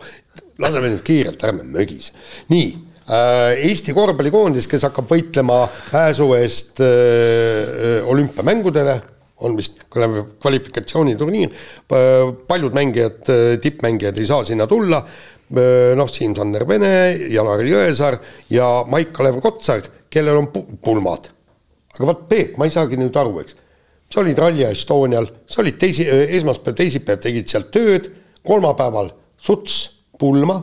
laseme nüüd kiirelt, ärme mögise. nii Äh, Eesti korvpallikoondis, kes hakkab võitlema pääsu eest äh, olümpiamängudele, on vist kvalifikatsiooniturniir, paljud mängijad, tippmängijad ei saa sinna tulla, noh, Siim-Sander Vene, Janar Jõesaar ja Maik-Kalev Kotsar, kellel on pulmad. aga vot Peep, ma ei saagi nüüd aru, eks, sa olid Rally Estonial, sa olid teisi, esmaspäev, teisipäev tegid seal tööd, kolmapäeval suts pulma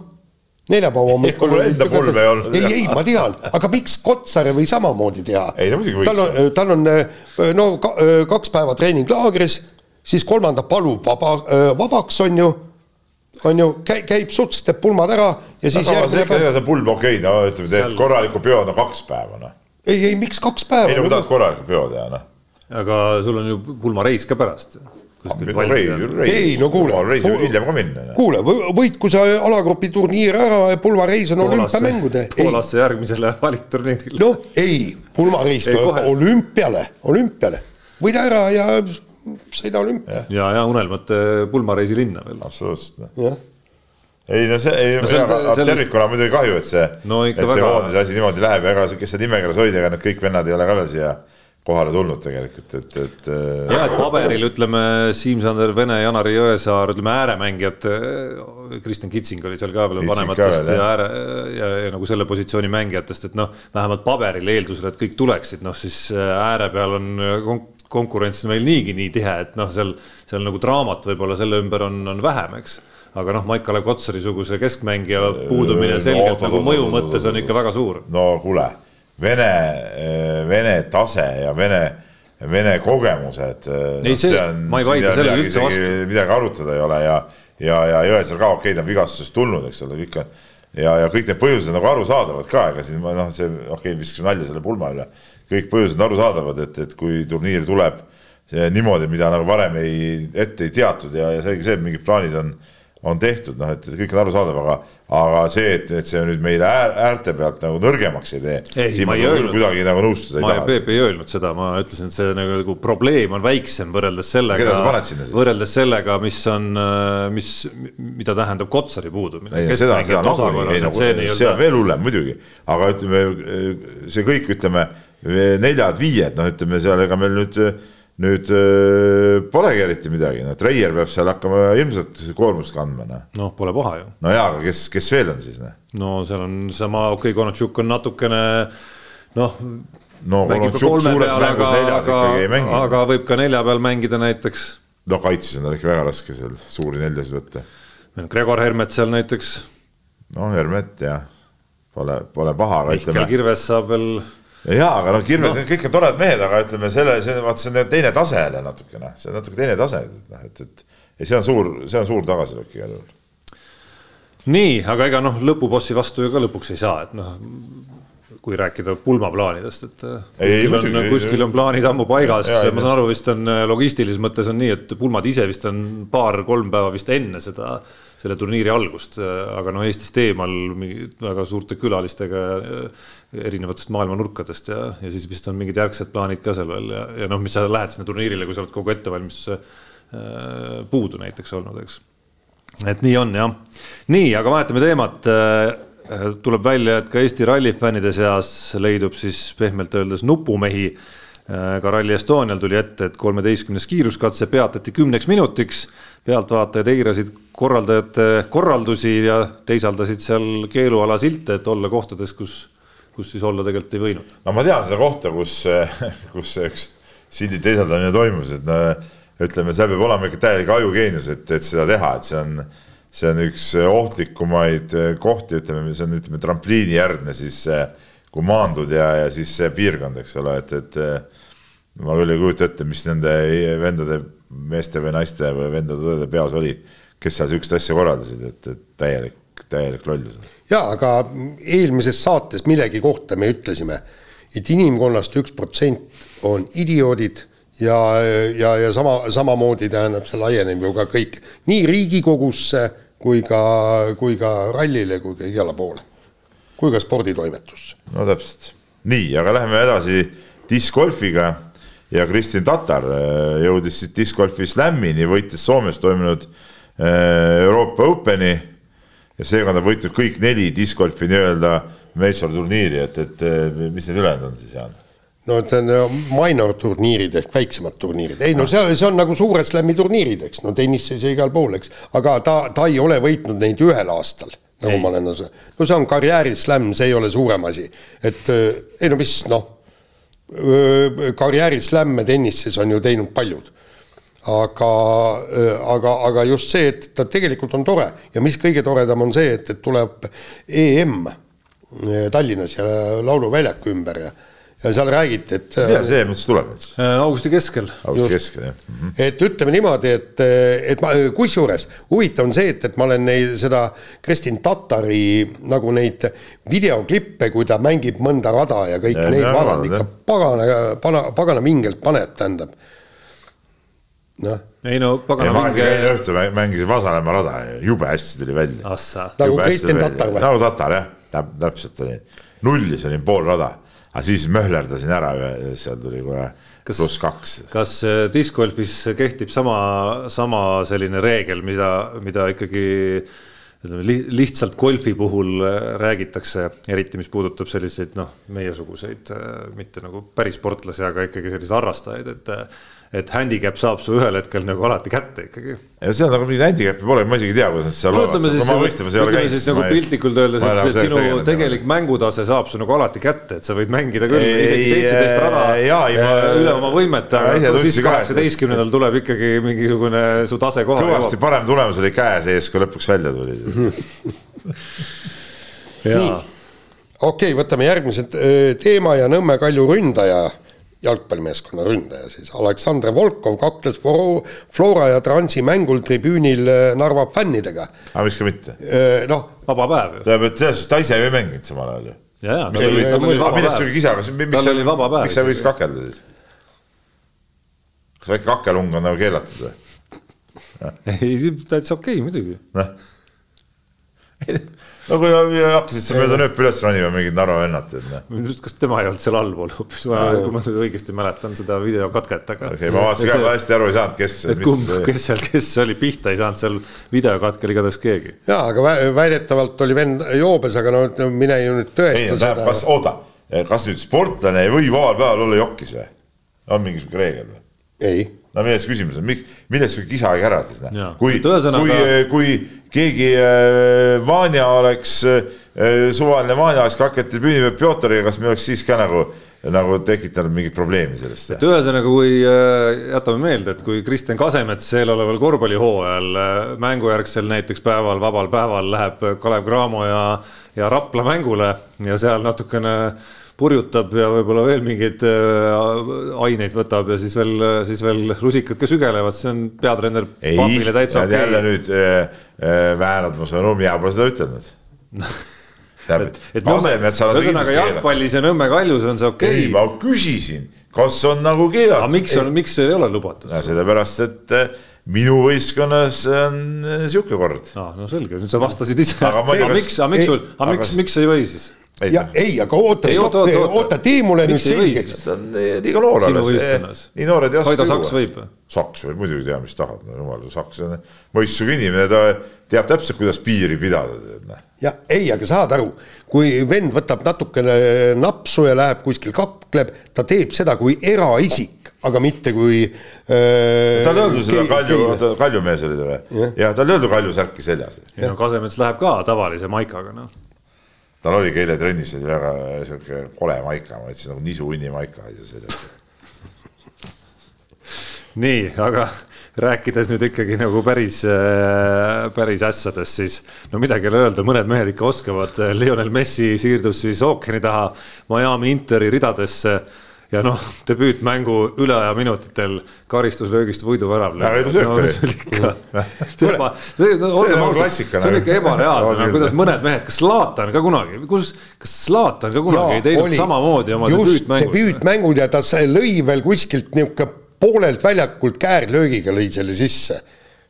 neljapäeva hommikul. mul enda pulme ei olnud. ei, ei, ma tean, aga miks Kotsar ei või samamoodi teha? ei, ta muidugi võiks. tal on, tal on no kaks päeva treeninglaagris, siis kolmanda palub vaba, vabaks, on ju on ju, käib suts, teeb pulmad ära ja siis järgmine päev. see pulm okei okay,, no ütleme, teed korraliku peo, no kaks päeva, noh. ei, ei, miks kaks päeva? ei no kui tahad korraliku peo teha, noh. aga sul on ju pulmareis ka pärast ei no kuule, hiljem ka minna. kuule, võitku see alagrupi turniir ära ja pulmareis on olümpiamängude. Poolasse järgmisele valikturniirile. noh, ei, pulmareis tuleb olümpiale, olümpiale, võida ära ja sõida olümpia. ja, ja unelmate pulmareisi linna veel. absoluutselt. ei no see, ei no, sellest... tervikuna on muidugi kahju, et see no,, et see väga... koondise asi niimoodi läheb ja ega kes seda nimekirjas hoida, ega need kõik vennad ei ole ka veel siia kohale tulnud tegelikult, et, et. Äh, jah, et paberil ütleme Siim-Sander Vene, Janari Jõesaar, ütleme ääremängijad. Äh, Kristjan Kitsing oli seal ka veel vanematest ja ääre ja, ja nagu selle positsiooni mängijatest, et noh, vähemalt paberil eeldusel, et kõik tuleksid, noh siis äh, ääre peal on konkurents meil niigi nii tihe, et noh, seal, seal nagu draamat võib-olla selle ümber on, on vähem, eks aga noh, Maik-Kalev Kotsari-suguse keskmängija puudumine selgelt no, nagu mõju mõttes on ikka väga suur. no kuule Vene, Vene tase ja Vene, Vene kogemused. ei no,, see, ma ei vaidle sellele üldse vastu. midagi arutada ei ole ja, ja, ja Jõesaar ka okei okay,, ta on vigastusest tulnud, eks ole, kõik on. ja, ja kõik need põhjused nagu arusaadavad ka, ega siin noh, see okei okay,, viskasime nalja selle pulma üle. kõik põhjused on arusaadavad, et, et kui turniir tuleb niimoodi, mida nagu varem ei, ette ei teatud ja, ja selge see, et mingid plaanid on on tehtud, noh, et kõik on arusaadav, aga, aga see, et, et see nüüd meile äär, äärte pealt nagu nõrgemaks ei tee. ei, ma ei öelnud. kuidagi nagu nõustuda ei taha. Peep ei öelnud seda, ma ütlesin, et see nagu, nagu probleem on väiksem võrreldes sellega. võrreldes sellega, mis on, mis, mida tähendab Kotsari puudumine. ei, seda, seda nagunii, ei nagu, see on veel hullem muidugi, aga ütleme, see kõik, ütleme neljad-viied, noh, ütleme seal, ega meil nüüd nüüd äh, polegi eriti midagi, noh, Treier peab seal hakkama ilmselt koormust kandma, noh. noh, pole paha ju. no jaa, aga kes, kes veel on siis, noh? no seal on sama, okei okay,, Konatšuk on natukene noh. no Konatšuk suures mängus neljas ikkagi ei mängi. aga võib ka nelja peal mängida näiteks. no kaitses on tal ikka väga raske seal suuri neljasid võtta. meil on Gregor Hermet seal näiteks. noh, Hermet jah, pole, pole paha, aga ütleme. Mihkel Kirves saab veel jaa, aga noh, Kirves no., kõik on toredad mehed, aga ütleme selle, see, vaat see on teine tase jälle natukene, see on natuke teine tase, noh, et, et ja see on suur, see on suur tagasilöök igal juhul. nii, aga ega noh, lõpubossi vastu ju ka lõpuks ei saa, et noh, kui rääkida pulmaplaanidest, et äh, ei, kuskil, ei, on, kuskil on plaanid ammu paigas, ma saan aru, vist on äh, logistilises mõttes on nii, et pulmad ise vist on paar-kolm päeva vist enne seda selle turniiri algust, aga noh, Eestist eemal väga suurte külalistega erinevatest maailma nurkadest ja, ja siis vist on mingid järgsed plaanid ka seal veel ja, ja noh, mis sa lähed sinna turniirile, kui sa oled kogu ettevalmistuse äh, puudu näiteks olnud, eks. et nii on jah. nii, aga vahetame teemat äh, tuleb välja, et ka Eesti rallifännide seas leidub siis pehmelt öeldes nupumehi. Äh, ka Rally Estonial tuli ette, et kolmeteistkümnes kiiruskatse peatati kümneks minutiks pealtvaatajad eirasid korraldajate korraldusi ja teisaldasid seal keeluala silte, et olla kohtades, kus, kus siis olla tegelikult ei võinud. no ma tean seda kohta, kus, kus üks sildi teisaldamine toimus, et no ütleme, seal peab olema ikka täielik ajugeenius, et, et seda teha, et see on, see on üks ohtlikumaid kohti, ütleme, see on, ütleme, trampliinijärgne siis kui maandud ja, ja siis see piirkond, eks ole, et, et ma küll ei kujuta ette, mis nende vendade meeste või naiste või vendade-õdede peas oli, kes seal sihukest asja korraldasid, et, et täielik, täielik lollus. ja aga eelmises saates millegi kohta me ütlesime, et inimkonnast üks protsent on idioodid ja, ja, ja sama, samamoodi tähendab, see laieneb ju ka kõik nii Riigikogusse kui ka, kui ka rallile kui ka igale poole. kui ka sporditoimetusse. no täpselt, nii, aga läheme edasi discgolfiga ja Kristin Tatar äh, jõudis siis discgolfi Slamini, võitis Soomes toimunud äh, Euroopa Openi. Ja seega on ta võitnud kõik neli discgolfi nii-öelda major turniiri, et, et äh, mis need ülejäänud on siis, Jaan? no see on minor turniirid ehk väiksemad turniirid, ei no see, see on nagu suure slam'i turniirid, eks. No tennises ja igal pool, eks, aga ta, ta ei ole võitnud neid ühel aastal nagu ei. ma olen, no see on karjääri slam, see ei ole suurem asi, et äh, ei no mis noh, karjääri slam'e tennises on ju teinud paljud. Aga, aga, aga just see, et ta tegelikult on tore. Ja mis kõige toredam on see, et, et tuleb EM Tallinnas ja Lauluväljaku ümber ja ja seal räägiti, et. millal see EM üldse tuleb? Äh, augusti keskel. augusti keskel, jah mm. -hmm. et ütleme niimoodi, et, et ma, kusjuures huvitav on see, et, et ma olen neid, seda Kristin Tatari nagu neid videoklippe, kui ta mängib mõnda rada ja kõiki ja, neid vaadanud ikka pagana, pagana, pagana vingelt paneb, tähendab noh. ei no pagana mingi. eile õhtul mängisin Vasalemma rada ja jube hästi tuli välja. nagu Kristjan Tatar või? nagu Tatar jah, täpselt oli, nullis olin pool rada, aga siis möhlerdasin ära seal tuli kohe pluss kaks. kas äh, discgolfis kehtib sama, sama selline reegel, mida, mida ikkagi ütleme lihtsalt golfi puhul äh, räägitakse, eriti mis puudutab selliseid noh, meiesuguseid, äh, mitte nagu päris sportlasi, aga ikkagi selliseid harrastajaid, et et handicap saab su ühel hetkel nagu alati kätte ikkagi. ja seal nagu mingit handicap'i pole, ma isegi ei tea, kuidas nad seal no, olevat, ma võistlemas ei ole käinud. nagu piltlikult öeldes, et, et sinu tegelik mängutase saab su nagu alati kätte, et sa võid mängida küll ei, isegi seitseteist rada jaa, ma, üle oma võimete, aga siis kaheksateistkümnendal tuleb ikkagi mingisugune su tase kohale. kõvasti parem tulemus oli käes ees, kui lõpuks välja tuli nii, okei okay,, võtame järgmise teema ja Nõmme Kalju ründaja jalgpallimeeskonna ründaja siis, Aleksandr Volkov kakles Flora ja Transi mängul tribüünil äh, Narva fännidega. aga miks ka mitte? Äh, noh. vaba päev ju. tähendab, et selles suhtes ta ise ju ei mänginud samal ajal ju. millest sul kisa, miks tal oli vaba päev. miks sa võiks kakelda siis? kas väike kakelung on nagu keelatud või? ei, täitsa okei okay, muidugi. noh no kui hakkasid sa mööda nööpi üles ronima mingid Narva vennad, tead noh. just, kas tema ei olnud seal allpool hoopis, kui ma nüüd õigesti mäletan seda videokatket, aga. okei okay,, ma vaatasin ka, ma hästi aru ei saanud, kes. et kumb, kes seal, kes oli pihta ei saanud seal videokatkel igatahes keegi. ja, aga väidetavalt oli vend joobes, aga no mine ju nüüd tõesta ei, seda. kas, oota, kas nüüd sportlane ei või vabal päeval olla jokis või? on mingisugune reegel või? ei no milles küsimus on, millest see kisa aeg ära siis, kui, kui, kui keegi äh, Vanja oleks, äh, suvaline Vanja oleks kaketi peal Pjotoriga, kas me oleks siis ka nagu, nagu tekitanud mingit probleemi sellest? et ühesõnaga, kui äh, jätame meelde, et kui Kristjan Kasemets eeloleval korvpallihooajal mängujärgsel näiteks päeval, vabal päeval läheb Kalev Cramo ja, ja Rapla mängule ja seal natukene purjutab ja võib-olla veel mingeid äh, aineid võtab ja siis veel, siis veel rusikad ka sügelevad, see on peatreener Pambile täitsa okei okay.. jälle nüüd äh, äh, väänad mu sõnu, mina pole seda ütelnud et, et ühesõnaga jalgpallis ja Nõmme kaljus on see okei okay.. ei, ma küsisin, kas on nagu keelatud. aga miks on, miks ei ole lubatud? sellepärast, et äh, minu võistkonnas on sihuke kord. aa, no selge, nüüd sa vastasid ise. aga miks, aga miks sul, aga miks, miks ei või siis? Ei, ja ei, aga oota, oota, oota, tee mulle nüüd selgeks. ta on liiga noor alles. nii noored ei oska. Kaido Saks võib või? Saks võib muidugi teha, mis tahab, no jumal, Saks on mõistusega inimene, ta teab täpselt, kuidas piiri pidada. Ja ei, aga saad aru, kui vend võtab natukene napsu ja läheb kuskil kakleb, ta teeb seda kui eraisik, aga mitte kui äh,. tal ei olnud seda Kalju, Kaljumees oli ta või? jah, tal ei olnud Kalju särki seljas. ei no Kasemets läheb ka tavalise maikaga, noh tal oligi eile trennis oli väga sihuke kole maika, ma ütlesin nagu nisu hunni maika ja selline. nii, aga rääkides nüüd ikkagi nagu päris, äh, päris ässadest, siis no midagi ei ole öelda, mõned mehed ikka oskavad. Lionel Messi siirdus siis ookeani taha Miami Interi ridadesse ja noh, debüütmängu üleaja minutitel karistuslöögist võiduvärav. see on nagu klassika. see on ikka ebareaalne, kuidas mõned mehed, kas Zlatan ka kunagi, kus, kas Zlatan ka kunagi ja, ei teinud oli, samamoodi oma debüütmängus? debüütmängud ja ta lõi veel kuskilt niisugune poolelt väljakult käärlöögiga lõi selle sisse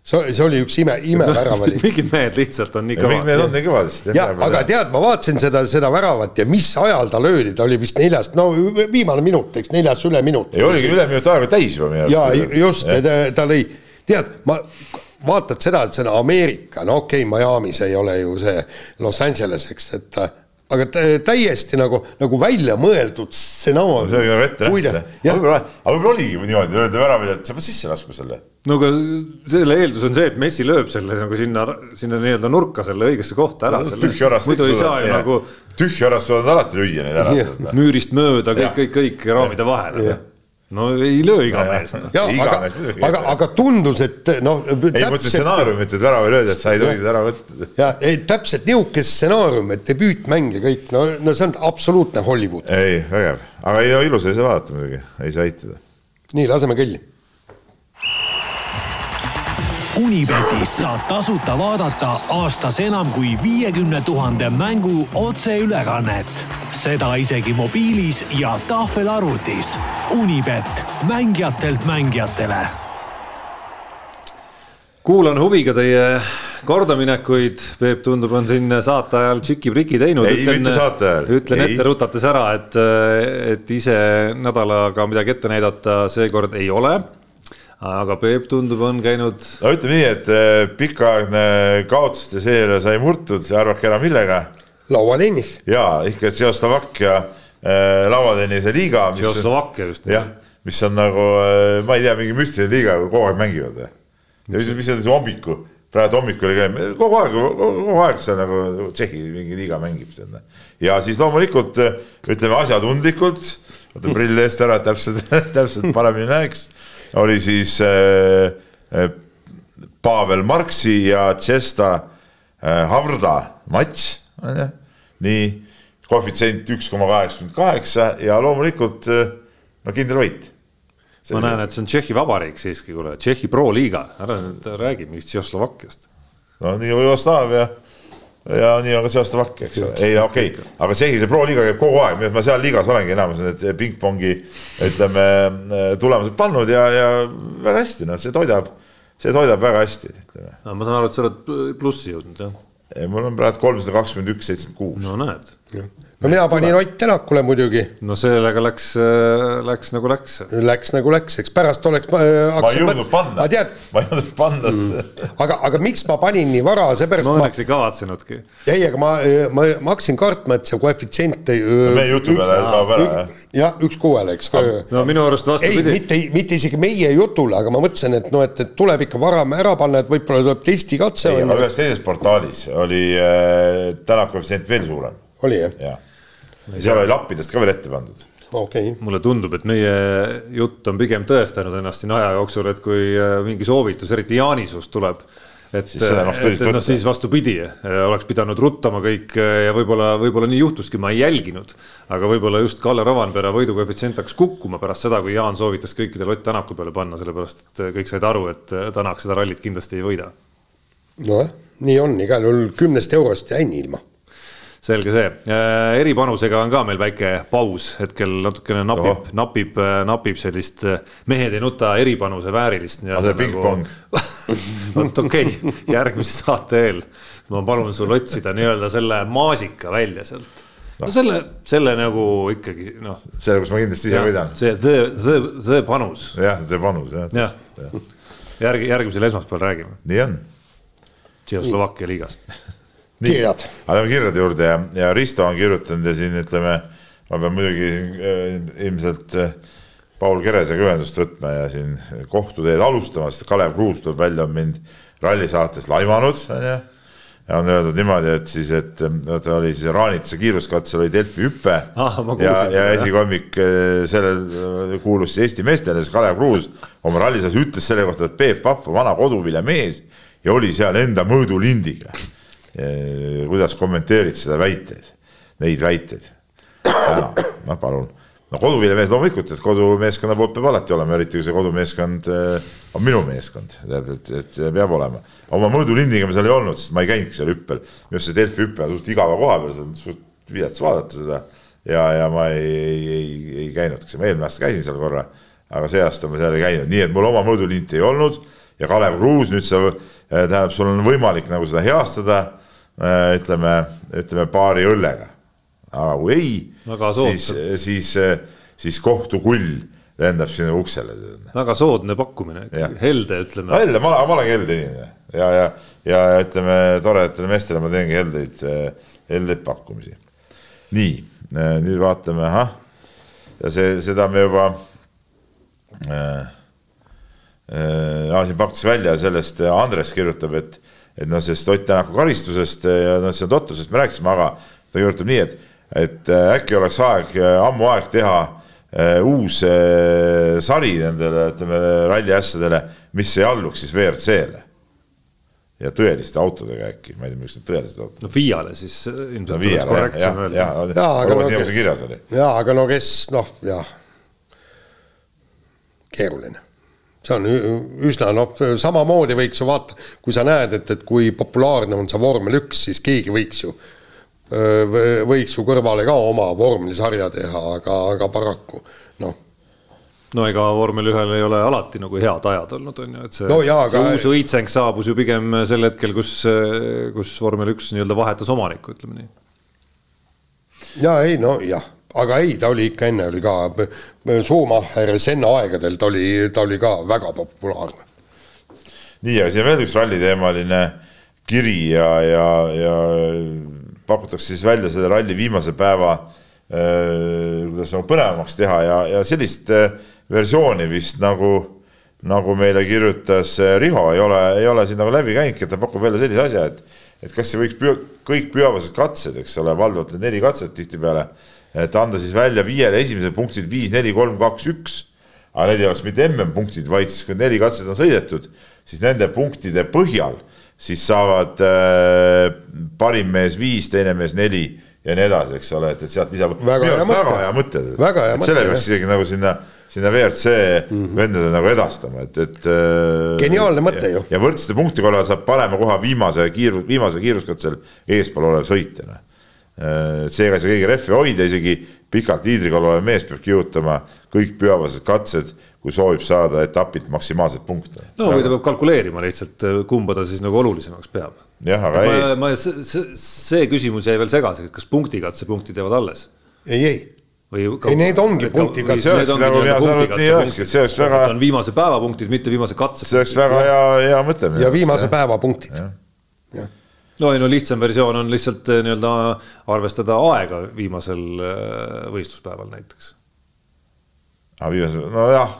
see, see oli üks ime, imevärav oli mingid mehed lihtsalt on nii kõvad. mingid mehed on nii kõvad vist. jah, aga tead, ma vaatasin seda, seda väravat ja mis ajal ta löödi, ta oli vist neljas, no viimane minut, eks neljas üleminut. ei oligi üleminut aega täis juba minu arust. ja just, ta, ta lõi, tead, ma vaatad seda, et see on Ameerika, no okei okay,, Miami's ei ole ju see Los Angeles, eks, et aga tä- täiesti nagu, nagu välja mõeldud see oli nagu ette stsenaarium. nähtud. aga võib-olla, aga võib-olla oligi niimoodi, öeldi väravale, et sa pead sisse laskma selle. no aga selle eeldus on see, et Messi lööb selle nagu sinna, sinna nii-öelda nurka selle õigesse kohta ära. tühja orast. muidu ei saa ju nagu tühja orast suudad alati lüüa neid ära Jah.. müürist mööda kõik Jah., kõik, kõik raamide vahele. No ei löö iga mees. Iga aga aga, aga tundus, et noh. ei, ma mõtlen stsenaariumit, et värava ei lööda, et sa ei tohi seda ära võtta. ja ei, täpselt niisugune stsenaarium, et debüütmäng ja kõik, no, no see on absoluutne Hollywood. ei, vägev, aga ei no ilus oli seda vaadata muidugi, ei saa eitada. nii, laseme kõlli. Unibetis saab tasuta vaadata aastas enam kui viiekümne tuhande mängu otseülekannet. seda isegi mobiilis ja tahvelarvutis. Unibet, mängijatelt mängijatele kuulan huviga teie kordaminekuid, Peep tundub, on siin saate ajal tšiki-priki teinud. Ei, mitte saate ajal. ütlen ette rutates ära, et, et ise nädalaga midagi ette näidata seekord ei ole. Aga Peep tundub, on käinud no ütleme nii, et eh, pikaaegne kaotuste seeria sai murtud, arvake ära millega. lauatennis. ja ikka Tšehhoslovakkia äh, lauatennise liiga. Tšehhoslovakkia just. jah, mis on nagu, ma ei tea, mingi müstiline liiga, kogu aeg mängivad mis, mis on see hommiku, praegu hommikul ei käi, kogu aeg, kogu aeg seal nagu Tšehhi mingi liiga mängib seal. ja siis loomulikult ütleme asjatundlikult, võtan prilli eest ära, et täpselt, täpselt paremini näeks, oli siis äh, äh, Pavel Marksi ja Tšesta äh, Havrda matš, on ju, nii, koefitsient üks koma kaheksakümmend kaheksa ja loomulikult äh, no kindel võit. Ma näen, et see on Tšehhi Vabariik siiski, kuule, Tšehhi Pro liiga, ära nüüd räägi mingist Tšehhoslovakkiast. no nii Jugoslaavia ja nii on ka Tšehhoslovakkia, eks ole, ei okei okay., aga see pro liiga käib kogu aeg, nii et ma seal liigas olengi enamus need pingpongi ütleme tulemused pannud ja, ja väga hästi, noh, see toidab, see toidab väga hästi, ütleme. ma saan aru, et sa oled plussi jõudnud, jah? mul on praegu kolmsada kakskümmend üks, seitsekümmend kuus. no näed. No mina panin Ott Tänakule muidugi, no sellega läks, läks nagu läks. läks nagu läks, eks pärast oleks. ma ei jõudnud panna ma ei jõudnud panna mm.. aga, aga miks ma panin nii vara, seepärast ma ma, õnneks ei kavatsenudki. ei, aga ma, ma, ma hakkasin kartma, et see koefitsient ei. meie jutu peale kaob ära, jah. jah, üks kuuele, eks. no minu arust ei, vastupidi. mitte, mitte isegi meie jutule, aga ma mõtlesin, et noh, et, et tuleb ikka varem ära panna, et võib-olla tuleb testikatse ühes teises portaalis oli äh, täna koefitsient veel suurem, oli jah? jah. Seal oli lappidest ka veel ette pandud. okei okay., mulle tundub, et meie jutt on pigem tõestanud ennast siin aja jooksul, et kui äh, mingi soovitus, eriti Jaanisust tuleb, et, et, et noh, siis vastupidi, oleks pidanud ruttama kõik äh, ja võib-olla, võib-olla nii juhtuski, ma ei jälginud. aga võib-olla just Kalle Rovanpera võidukoefitsient hakkas kukkuma pärast seda, kui Jaan soovitas kõikidel Ott Tänaku peale panna, sellepärast et äh, kõik said aru, et Tänak seda rallit kindlasti ei võida nojah, nii on, igal juhul kümnest eurost jäin ilma. Selge see, eripanusega on ka meil väike paus, hetkel natukene napib napib, napib sellist äh, mehed ei nuta eripanuse väärilist. Aga see pingpong. vot okei okay., järgmise saate eel ma palun sul otsida nii-öelda selle maasika välja sealt. no selle, selle nagu ikkagi noh, selle, kus ma kindlasti ise võidan. see the, the, the panus, jah, see panus jah. jah. järgi, järgmisel esmaspäeval räägime nii on. Tšehhoslovakkia liigast. kirjad, aga lähme kirjade juurde ja, ja Risto on kirjutanud ja siin ütleme, ma pean muidugi äh, ilmselt äh, Paul Keresega ühendust võtma ja siin kohtuteed alustama, sest Kalev Kruus tuleb välja, on mind rallisaates laimanud, onju. ja on öeldud niimoodi, et siis, et äh, ta oli siis Raanitsa kiiruskatsel oli Delfi hüpe Ah, ja, ja esikommik äh, sellel äh, kuulus siis Eesti meestele, siis Kalev Kruus oma rallisaates ütles selle kohta, et Peep Pahv on vana koduviljamees ja oli seal enda mõõdulindiga. Kuidas kommenteerid seda väiteid, neid väiteid? noh palun. no koduviljamees loomulikult, et kodumeeskonna poolt peab alati olema, eriti kui see kodumeeskond äh, on minu meeskond, tähendab, et, et peab olema. oma mõõdulindiga me seal ei olnud, sest ma ei käinudki seal hüppel. minu arust see Delfi hüpe on suht igava koha peal, see on suht vilets vaadata seda. ja, ja ma ei, ei, ei, ei käinudki, ma eelmine aasta käisin seal korra, aga see aasta ma seal ei käinud, nii et mul oma mõõdulinti ei olnud ja Kalev Kruus nüüd sa, tähendab, sul on võimalik nagu seda heastada, ütleme, ütleme paari õllega. aga kui ei, Väga siis soodsalt., siis, siis kohtukull lendab sinu uksele. väga soodne pakkumine helde ütleme. välja, ma ma olen helde inimene ja, ja, ja ütleme toredatele meestele ma teengi heldeid, heldeid pakkumisi. nii, nüüd vaatame, ahah, ja see, seda me juba äh, äh, siin pakkus välja sellest, Andres kirjutab, et, et noh, sellest Ott Tänaku karistusest ja noh, see on totrusest me rääkisime, aga ta kirjutab nii, et, et äkki oleks aeg, ammu aeg teha uus sari nendele, ütleme, ralliasjadele, mis ei alluks siis WRC-le ja tõeliste autodega äkki, ma ei tea, miks need tõelised autod. no FIA-le siis ilmselt no, oleks korrektsem öelda. jaa, aga no, kes, jaa, aga no kes noh, jah, keeruline. See on üsna noh, samamoodi võiks ju vaata, kui sa näed, et, et kui populaarne on see vormel üks, siis keegi võiks ju, võiks ju kõrvale ka oma vormelisarja teha, aga, aga paraku noh no ega vormel ühel ei ole alati nagu head ajad olnud, on ju, et see, no jaa, see aga... uus õitseng saabus ju pigem sel hetkel, kus, kus vormel üks nii-öelda vahetas omanikku, ütleme nii. ja ei, no jah, aga ei, ta oli ikka enne oli ka, Schumacher Senna aegadel ta oli, ta oli ka väga populaarne. nii, aga siin veel üks ralliteemaline kiri ja, ja, ja pakutakse siis välja selle ralli viimase päeva äh, kuidas nagu põnevamaks teha ja, ja sellist äh, versiooni vist nagu, nagu meile kirjutas eh, Riho, ei ole, ei ole siin nagu läbi käinudki, et ta pakub välja sellise asja, et, et kas see võiks püü, kõik pühavased katsed, eks ole, valdavalt need neli katset tihtipeale, et anda siis välja viiele esimesed punktid viis, neli, kolm, kaks, üks. aga need ei oleks mitte MM-punktid, vaid siis, kui neli katset on sõidetud, siis nende punktide põhjal siis saavad äh, parim mees viis, teine mees neli ja nii edasi, eks ole, et, et sealt lisab. väga hea mõte. väga hea mõte, selle peaks isegi nagu sinna sinna WRC mm -hmm. vendadele nagu edastama, et, et. Äh, geniaalne mõte ju. ja võrdsete punkti korral saab parema koha viimase kiirus, viimase kiiruskatsel eespool olev sõitja. Äh, seega ei saa keegi rehvi hoida, isegi pikalt liidrikohal olev mees peab kihutama kõik pühavased katsed, kui soovib saada etapilt maksimaalset punkte. no või ta peab kalkuleerima lihtsalt, kumba ta siis nagu olulisemaks peab. jah, aga ma, ei. ma, see, see küsimus jäi veel segaseks, et kas punktikatsepunktid jäävad alles? ei, ei või ei, need ongi punktiga. see oleks nagu mina saan aru, et nii olekski, et see oleks väga. on viimase päeva punktid, mitte viimase katse. see oleks väga hea, hea mõte. ja viimase päeva punktid. No ei no lihtsam versioon on lihtsalt eh, nii-öelda arvestada aega viimasel eh, võistluspäeval näiteks. aa, viimasel, nojah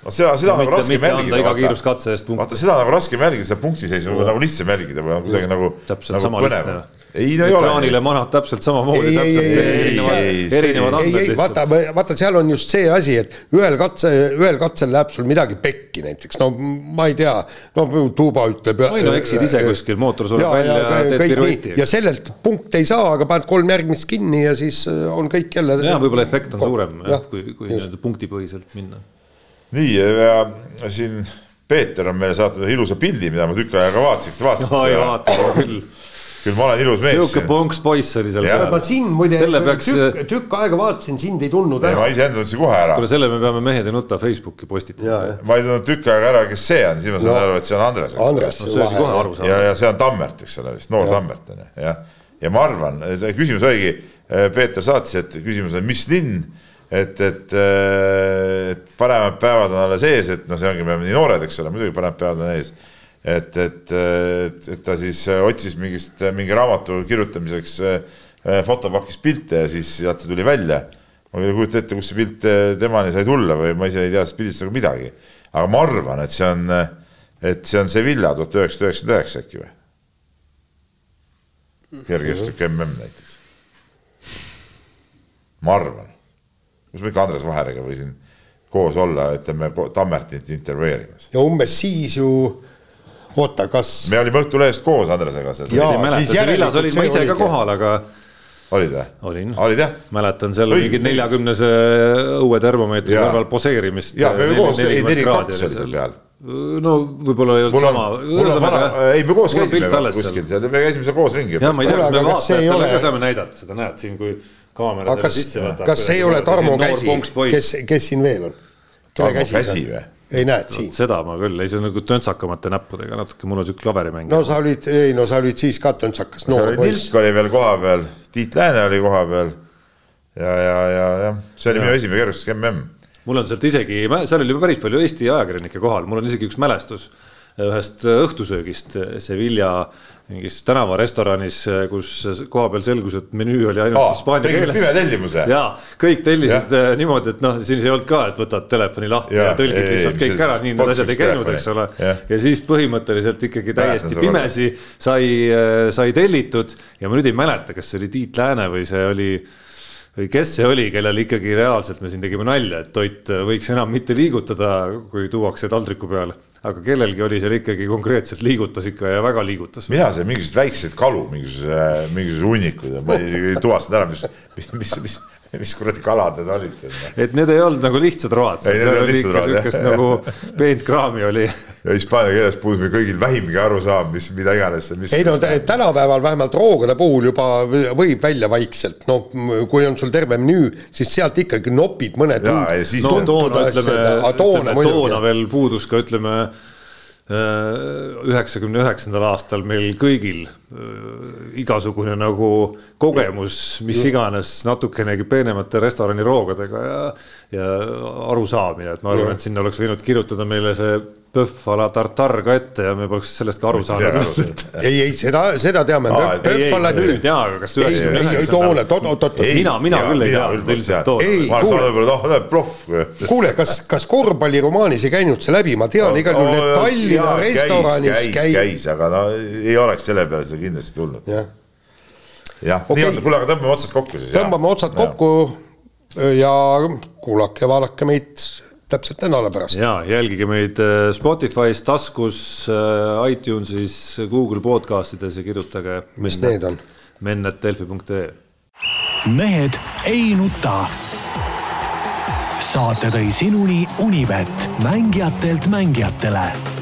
no seda, seda on nagu raske jälgida. iga kiiruskatse eest punkti. vaata, seda nagu raske jälgida, seda punktiseisu nagu lihtsam jälgida või on kuidagi nagu. täpselt nagu sama lihtne ei no ei ole. ekraanile manad täpselt samamoodi, täpselt erinevad andmed lihtsalt. vaata, vaata, seal on just see asi, et ühel katse, ühel katsel läheb sul midagi pekki näiteks, no ma ei tea, no tuuba ütleb. oi no eksid ise kuskil, mootor sureb välja ja teed pirueti. ja sellelt punkte ei saa, aga paned kolm järgmist kinni ja siis äh, on kõik jälle. ja võib-olla efekt on suurem kui, kui nii-öelda punktipõhiselt minna. nii ja siin Peeter on meile saatnud ilusa pildi, mida ma tükk aega vaatasin, kas te vaatasite seda? oi, vaatasin küll küll ma olen ilus mees. sihuke ponks poiss oli seal peal. ma sind muide peaks... tükk, tükk aega vaatasin, sind ei tundnud ära. ma iseenda tundsin kohe ära. kuule, selle me peame Mehed ei nuta Facebooki postitama. ma ei tundnud tükk aega ära, kes see on, siis ma sain no. aru, et see on Andres. Andres no,. ja, ja see on Tammert, eks ole, vist noor ja. Tammert on ju, jah. ja ma arvan, küsimus oligi, äh, Peeter saatis, et küsimus on, mis linn et, et, äh, et paremad päevad on alles ees, et noh, see ongi, me oleme nii noored, eks ole, muidugi paremad päevad on ees et, et, et, et ta siis äh, otsis mingist, äh, mingi raamatu kirjutamiseks äh, fotopakis pilte ja siis sealt see tuli välja. ma ei kujuta ette, kust see pilt temani sai tulla või ma ise ei tea sellest pildist nagu midagi. aga ma arvan, et see on, et see on Sevilla tuhat üheksasada üheksakümmend üheksa äkki või? kergejõustik mm näiteks. ma arvan, kus ma ikka Andres Vaheriga võisin koos olla, ütleme Tammertit intervjueerimas. ja umbes siis ju oota, kas. me olime Õhtulehest koos Andresega. Villas olin ma ise ka kohal, aga. olid või? olin. olid jah? mäletan seal mingit neljakümnese õuetermomeetri kõrval poseerimist. ja me olime koos, ei neli kaks oli seal peal no võib-olla ei olnud sama. ei, me koos käisime kuskil seal, me käisime seal koos ringi. jah, ma ei tea, me vaatajatele ka saame näidata seda, näed siin, kui kaamera sisse võtab. kas see ei ole Tarmo Käsi, kes, kes siin veel on? kelle käsi see on? Ei näed siin. seda ma küll, ei see on nagu töntsakamate näppudega natuke, mul on siuke klaverimäng. no sa olid, ei no sa olid siis ka töntsakas. No, Nilk oli veel kohapeal, Tiit Lääne oli kohapeal. ja, ja, ja, jah, see oli ja. minu esimene kergustik mm. mul on sealt isegi, seal oli päris palju Eesti ajakirjanikke kohal, mul on isegi üks mälestus ühest õhtusöögist Sevilla mingis tänavarestoranis, kus kohapeal selgus, et menüü oli ainult Aa, hispaania keeles. pime tellimuse? ja kõik tellisid ja. niimoodi, et noh, siin ei olnud ka, et võtad telefoni lahti ja, Ja, tõlgid ei, lihtsalt kõik ära, nii need asjad ei käinud, eks ole. Ja siis põhimõtteliselt ikkagi täiesti Mäletan pimesi sai, sai tellitud ja ma nüüd ei mäleta, kas see oli Tiit Lääne või see oli või kes see oli, kellel ikkagi reaalselt me siin tegime nalja, et toit võiks enam mitte liigutada, kui tuuakse taldriku peale. Aga kellelgi oli seal ikkagi konkreetselt liigutas ikka ja väga liigutas. mina sain mingisuguseid väikseid kalu, mingisuguse, mingisuguse hunnikud ja ma isegi ei tuvastanud ära, mis, mis, mis, mis, mis kuradi kalad need olid. et need ei olnud nagu lihtsad road, seal oli lihtsad ikka siukest nagu peent kraami oli. ja hispaania keeles puudub meil kõigil vähimgi arusaam, mis, mida iganes. ei no tä- tänapäeval vähemalt roogade puhul juba võib välja vaikselt, no kui on sul terve menüü, siis sealt ikkagi nopid mõned. Jaa, ja siis- no toona ütleme, toona ütleme toona veel puudus ka ütleme üheksakümne üheksandal aastal meil kõigil äh, igasugune nagu kogemus, mis iganes natukenegi peenemate restoraniroogadega ja, ja arusaamine, et ma arvan, et sinna oleks võinud kirjutada meile see PÖFF a la tartar ka ette ja me poleks sellest ka aru saanud. ei, ei seda, seda teame. Et ei, ei, nüüd jaa, aga kas ei, ei, ei toona, oot, oot, oot. mina, mina küll ei teadnud üldiselt toona. Oleks kuule. kas, kas korvpalliromaanis ei käinud see läbi, ma tean igal juhul, et Tallinna restoranis käis, käis, aga no ei oleks selle peale seda kindlasti tulnud. jah, nii on, kuule, aga tõmbame otsad kokku siis. tõmbame otsad kokku ja kuulake vaadake meid täpselt nädala pärast. ja jälgige meid äh, Spotify's, taskus, äh, iTunesis, Google podcastides ja kirjutage. mis need on? menn.delfi.ee mehed ei nuta. saate tõi sinuni Unibet, mängijatelt mängijatele